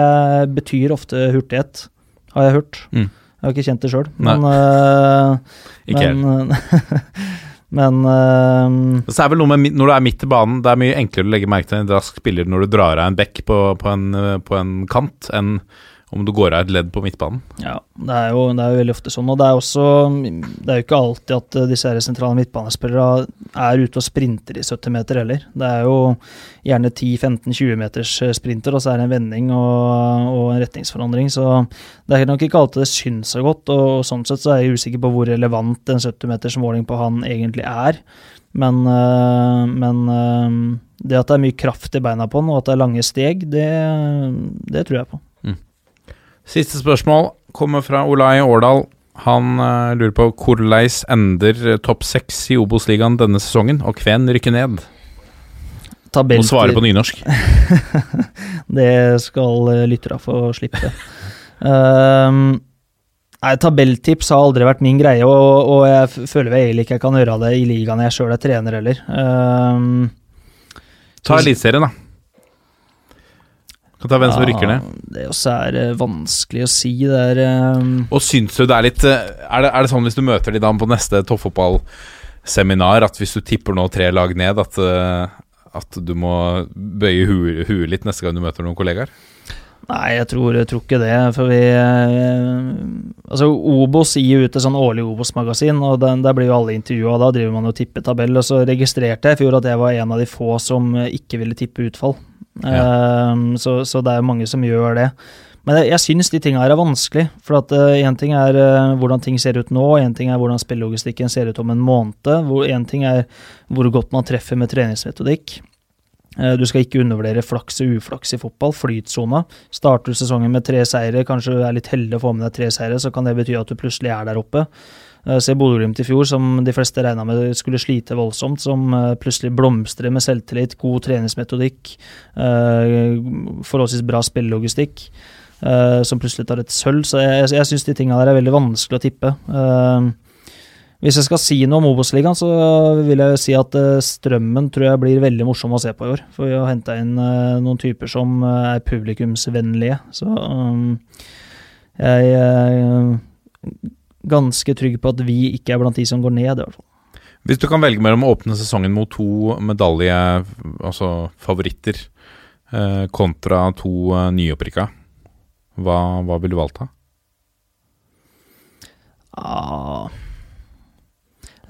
betyr ofte hurtighet, har jeg hørt. Mm. Jeg har ikke kjent det sjøl, men uh, men, men uh, Så er vel noe med når du er midt i banen, det er mye enklere å legge merke til en rask spiller når du drar av en bekk på, på, en, eh, på en kant, enn om du går av et ledd på midtbanen. Ja, det er, jo, det er jo veldig ofte sånn. Og det er også Det er jo ikke alltid at eh, disse her sentrale midtbanespillere er ute og sprinter i 70 meter heller. Det er jo gjerne 10-15-20 meters eh, sprinter, og så er det en vending og, og en retningsforandring. Så det er nok ikke alltid det syns så godt, og sånn sett så er jeg usikker på hvor relevant en 70 meters måling på han egentlig er. Men, eh, men det at det er mye kraft i beina på han, og at det er lange steg, det, det tror jeg på. Siste spørsmål kommer fra Olai Årdal. Han uh, lurer på hvordan ender eh, topp seks i Obos-ligaen denne sesongen, og hvem rykker ned? Må Tabell- svare på nynorsk. Det skal lytterne lyttere få slippe. um, nei, tabelltips har aldri vært min greie, og, og jeg føler vel egentlig ikke jeg kan gjøre det i ligaen jeg sjøl er trener heller. Um, Ta Eliteserien, da. Kan ta hvem som rykker ned. Det også er eh, vanskelig å si. Det er ehm, Og syns du det er litt eh, Er det, er det sånn hvis du møter de da på neste toppfotballseminar, at hvis du tipper nå tre lag ned, at, eh, at du må bøye huet, hu litt neste gang du møter noen kollegaer? Nei, jeg tror, jeg tror ikke det. For vi eh, Altså, Obos gir ut et sånn årlig Obos-magasin, og den, der blir jo alle intervjua. Da driver man jo tippetabell. Og så registrerte jeg i fjor at jeg var en av de få som eh, ikke ville tippe utfall. Eh, så, så det er mange som gjør det. Men jeg, jeg syns de tinga her er vanskelig. For at én ting er uh, hvordan ting ser ut nå, én ting er hvordan spillelogistikken ser ut om en måned. Én ting er hvor godt man treffer med treningsmetodikk. Uh, Du skal ikke undervurdere flaks og uflaks i fotball. Flytsona. Starter du sesongen med tre seire, kanskje du er litt heldig å få med deg tre seire, så kan det bety at du plutselig er der oppe. Eh, Se Bodø-Glimt i fjor, som de fleste regna med skulle slite voldsomt, som eh, plutselig blomstrer med selvtillit, god treningsmetodikk, eh, forholdsvis bra spillelogistikk, som plutselig tar et sølv. Så jeg, jeg syns de tinga der er veldig vanskelig å tippe. Hvis jeg skal si noe om Obos-ligaen, så vil jeg si at Strømmen tror jeg blir veldig morsom å se på i år. For vi har henta inn noen typer som er publikumsvennlige. Så jeg ganske trygg på at vi ikke er blant de som går ned, i hvert fall. Hvis du kan velge mellom å åpne sesongen mot to medalje, altså favoritter, eh, kontra to eh, nyopprykka, hva, hva ville du valgt da? Ah.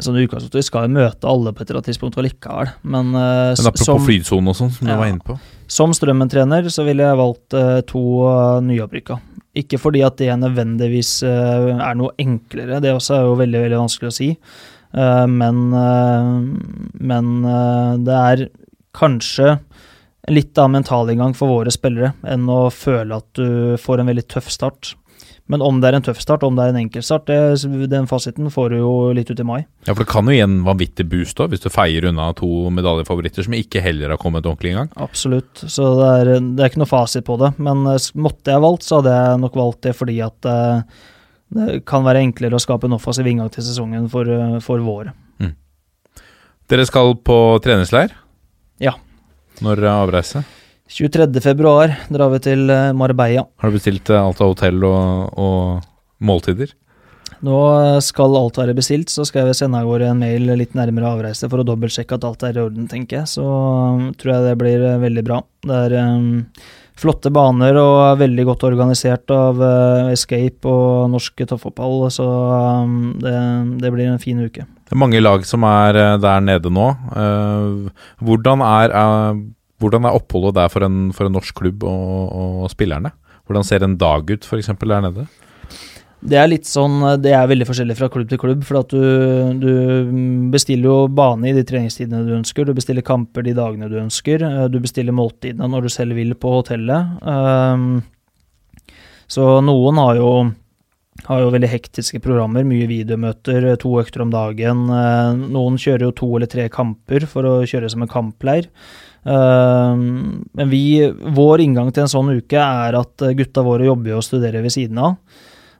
Sånn utgangspunkt, Vi skal jo møte alle på et eller annet tidspunkt allikevel, men, eh, Men apropos som, flydsone og sånn, som Ja. du var inne på. som Strømmen-trener så ville jeg valgt eh, to uh, nyopprykka. Ikke fordi at det nødvendigvis eh, er noe enklere, det også er jo veldig veldig vanskelig å si. Eh, men eh, men det er kanskje litt av mentalinngang for våre spillere enn å føle at du får en veldig tøff start. Men om det er en tøff start, om det er en enkel start, det, den fasiten får du jo litt ut i mai. Ja, for det kan jo gi en vanvittig boost da, hvis du feier unna to medaljefavoritter som ikke heller har kommet ordentlig i gang. Absolutt. Så det er, det er ikke noe fasit på det. Men eh, måtte jeg valgt, så hadde jeg nok valgt det fordi at eh, det kan være enklere å skape en offensiv inngang til sesongen for, eh, for våre. Dere skal på treningsleir? Ja. Når avreise? 23. februar drar vi til eh, Marbella. Har du bestilt eh, alt av hotell og, og måltider? Nå skal alt være bestilt, så skal jeg sende av gårde en mail litt nærmere avreise for å dobbeltsjekke at alt er i orden, tenker jeg. Så tror jeg det blir eh, veldig bra. Det er um, flotte baner og er veldig godt organisert av uh, Escape og norsk toppfotball, så um, det, det blir en fin uke. Det er mange lag som er eh, der nede nå. Uh, hvordan, er, eh, hvordan er oppholdet der for en, for en norsk klubb og, og spillerne? Hvordan ser en dag ut, f.eks. der nede? Det er litt sånn, det er veldig forskjellig fra klubb til klubb. For at du, du bestiller jo bane i de treningstidene du ønsker. Du bestiller kamper de dagene du ønsker. eh, Du bestiller måltidene når du selv vil på hotellet. Um, så noen har jo, har jo veldig hektiske programmer. Mye videomøter, to økter om dagen. Eh, Noen kjører jo to eller tre kamper for å kjøre som en kampleir. Um, men vi, vår inngang til en sånn uke er at eh, gutta våre jobber og studerer ved siden av.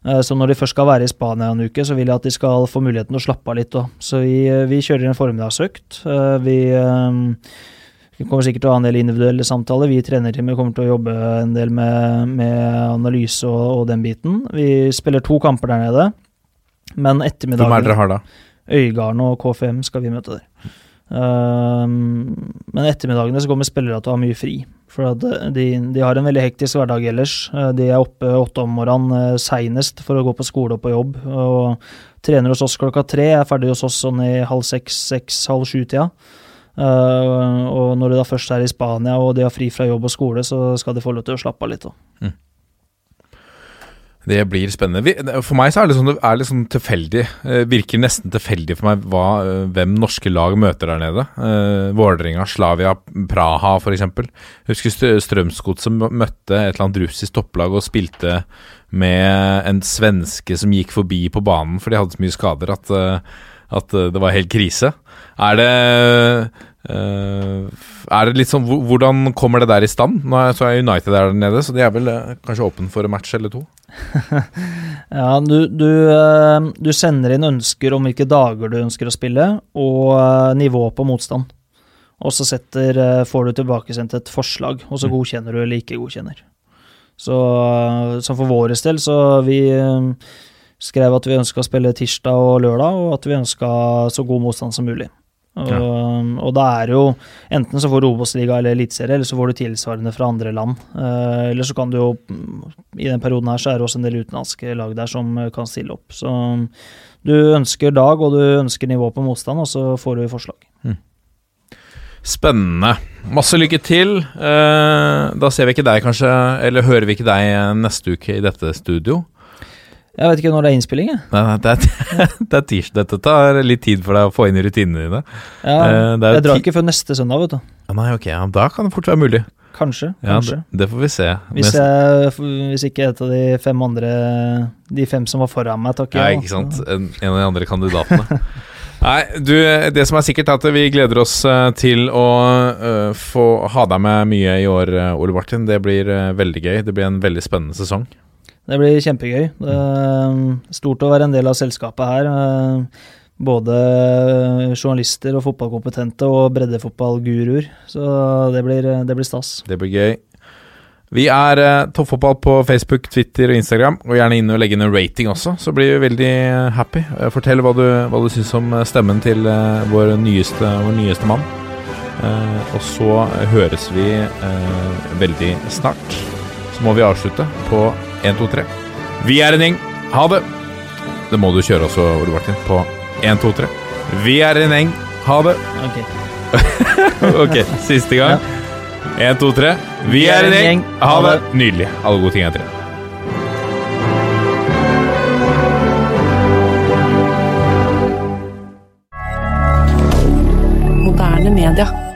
Eh, Så når de først skal være i Spania en uke, så vil jeg at de skal få muligheten til å slappe av litt òg. Så vi, vi kjører en formiddagsøkt. Eh, Vi, eh, vi kommer sikkert til å ha en del individuelle samtaler. Vi i trenerteamet kommer til å jobbe en del med, med analyse og, og den biten. Vi spiller to kamper der nede. Men ettermiddagen Hvem er dere har da? Øygarden og KFM skal vi møte der. Um, men ettermiddagene så kommer spillere til å ha mye fri. For at de, de har en veldig hektisk hverdag ellers. Uh, De er oppe åtte om morgenen uh, seinest for å gå på skole og på jobb. Og trener hos oss klokka tre, er ferdig hos oss sånn i halv seks, seks, halv sju-tida. Og når de da først er i Spania og de har fri fra jobb og skole, så skal de få lov til å slappe av litt. også. Det blir spennende. For meg så er det sånn, er litt sånn tilfeldig. Eh, virker nesten tilfeldig for meg hva, eh, hvem norske lag møter der nede. Eh, Vålerenga, Slavia, Praha f.eks. Husker Strømsgodset møtte et eller annet russisk topplag og spilte med en svenske som gikk forbi på banen for de hadde så mye skader at, at eh, det var helt krise. Er det Uh, er det litt sånn, Hvordan kommer det der i stand? Nå er, så er United der nede, så de er vel uh, kanskje åpen for en match eller to? Ja, du, du, uh, du sender inn ønsker om hvilke dager du ønsker å spille, og nivå på motstand. Og så setter, får du tilbakesendt et forslag, og så Mm. godkjenner du eller ikke godkjenner. Så, så for vår del, så vi skrev at vi ønska å spille tirsdag og lørdag, og at vi ønska så god motstand som mulig. Og, og da er jo Enten så får du Obos-liga eller Eliteserie, eller så får du tilsvarende fra andre land. Eh, eller så kan du jo mm, I den perioden her så er det også en del utenlandske lag der som kan stille opp. Så mm, du ønsker dag, og du ønsker nivå på motstand, og så får du forslag. Spennende. Masse lykke til. Eh, da ser vi ikke deg, kanskje, eller hører vi ikke deg eh, neste uke i dette studio. Jeg vet ikke når det er innspilling, jeg. Nei, nei, det er, det er tirsdag. Dette tar litt tid for deg å få inn i rutinene dine. Ja, Eh, jeg drar ikke før neste søndag, vet du. Nei, ok, ja, Da kan det fort være mulig. Kanskje. Ja, det, det får vi se. Hvis, jeg, hvis ikke et av de fem andre De fem som var foran meg, takker ja, ikke sant. En, en av de andre kandidatene. Nei, du, det som er sikkert er at vi gleder oss eh, til å uh, få ha deg med mye i år, Ole Martin. Det blir uh, veldig gøy. Det blir en veldig spennende sesong. Det blir kjempegøy. Det er stort å være en del av selskapet her. Eh, Både journalister og fotballkompetente og breddefotballguruer. Så det blir, det blir stas. Det blir gøy. Vi er uh, Toppfotball på Facebook, Twitter og Instagram. Og gjerne inn og legge inn en rating også, så blir vi veldig eh, happy. Eh, fortell hva du, hva du syns om eh, stemmen til eh, vår, nyeste, vår nyeste mann. Eh, og så høres vi eh, veldig snart. Må vi avslutte på 1, 2, 3. Vi er en gjeng. Ha det! Det må du kjøre også, Ole Martin, på 1, 2, 3. Vi er en gjeng. Ha det! Ok. Ok, siste gang. 1, 2, 3. Vi er en gjeng. Ha det. Nydelig. Alle gode ting er tre. Moderne media.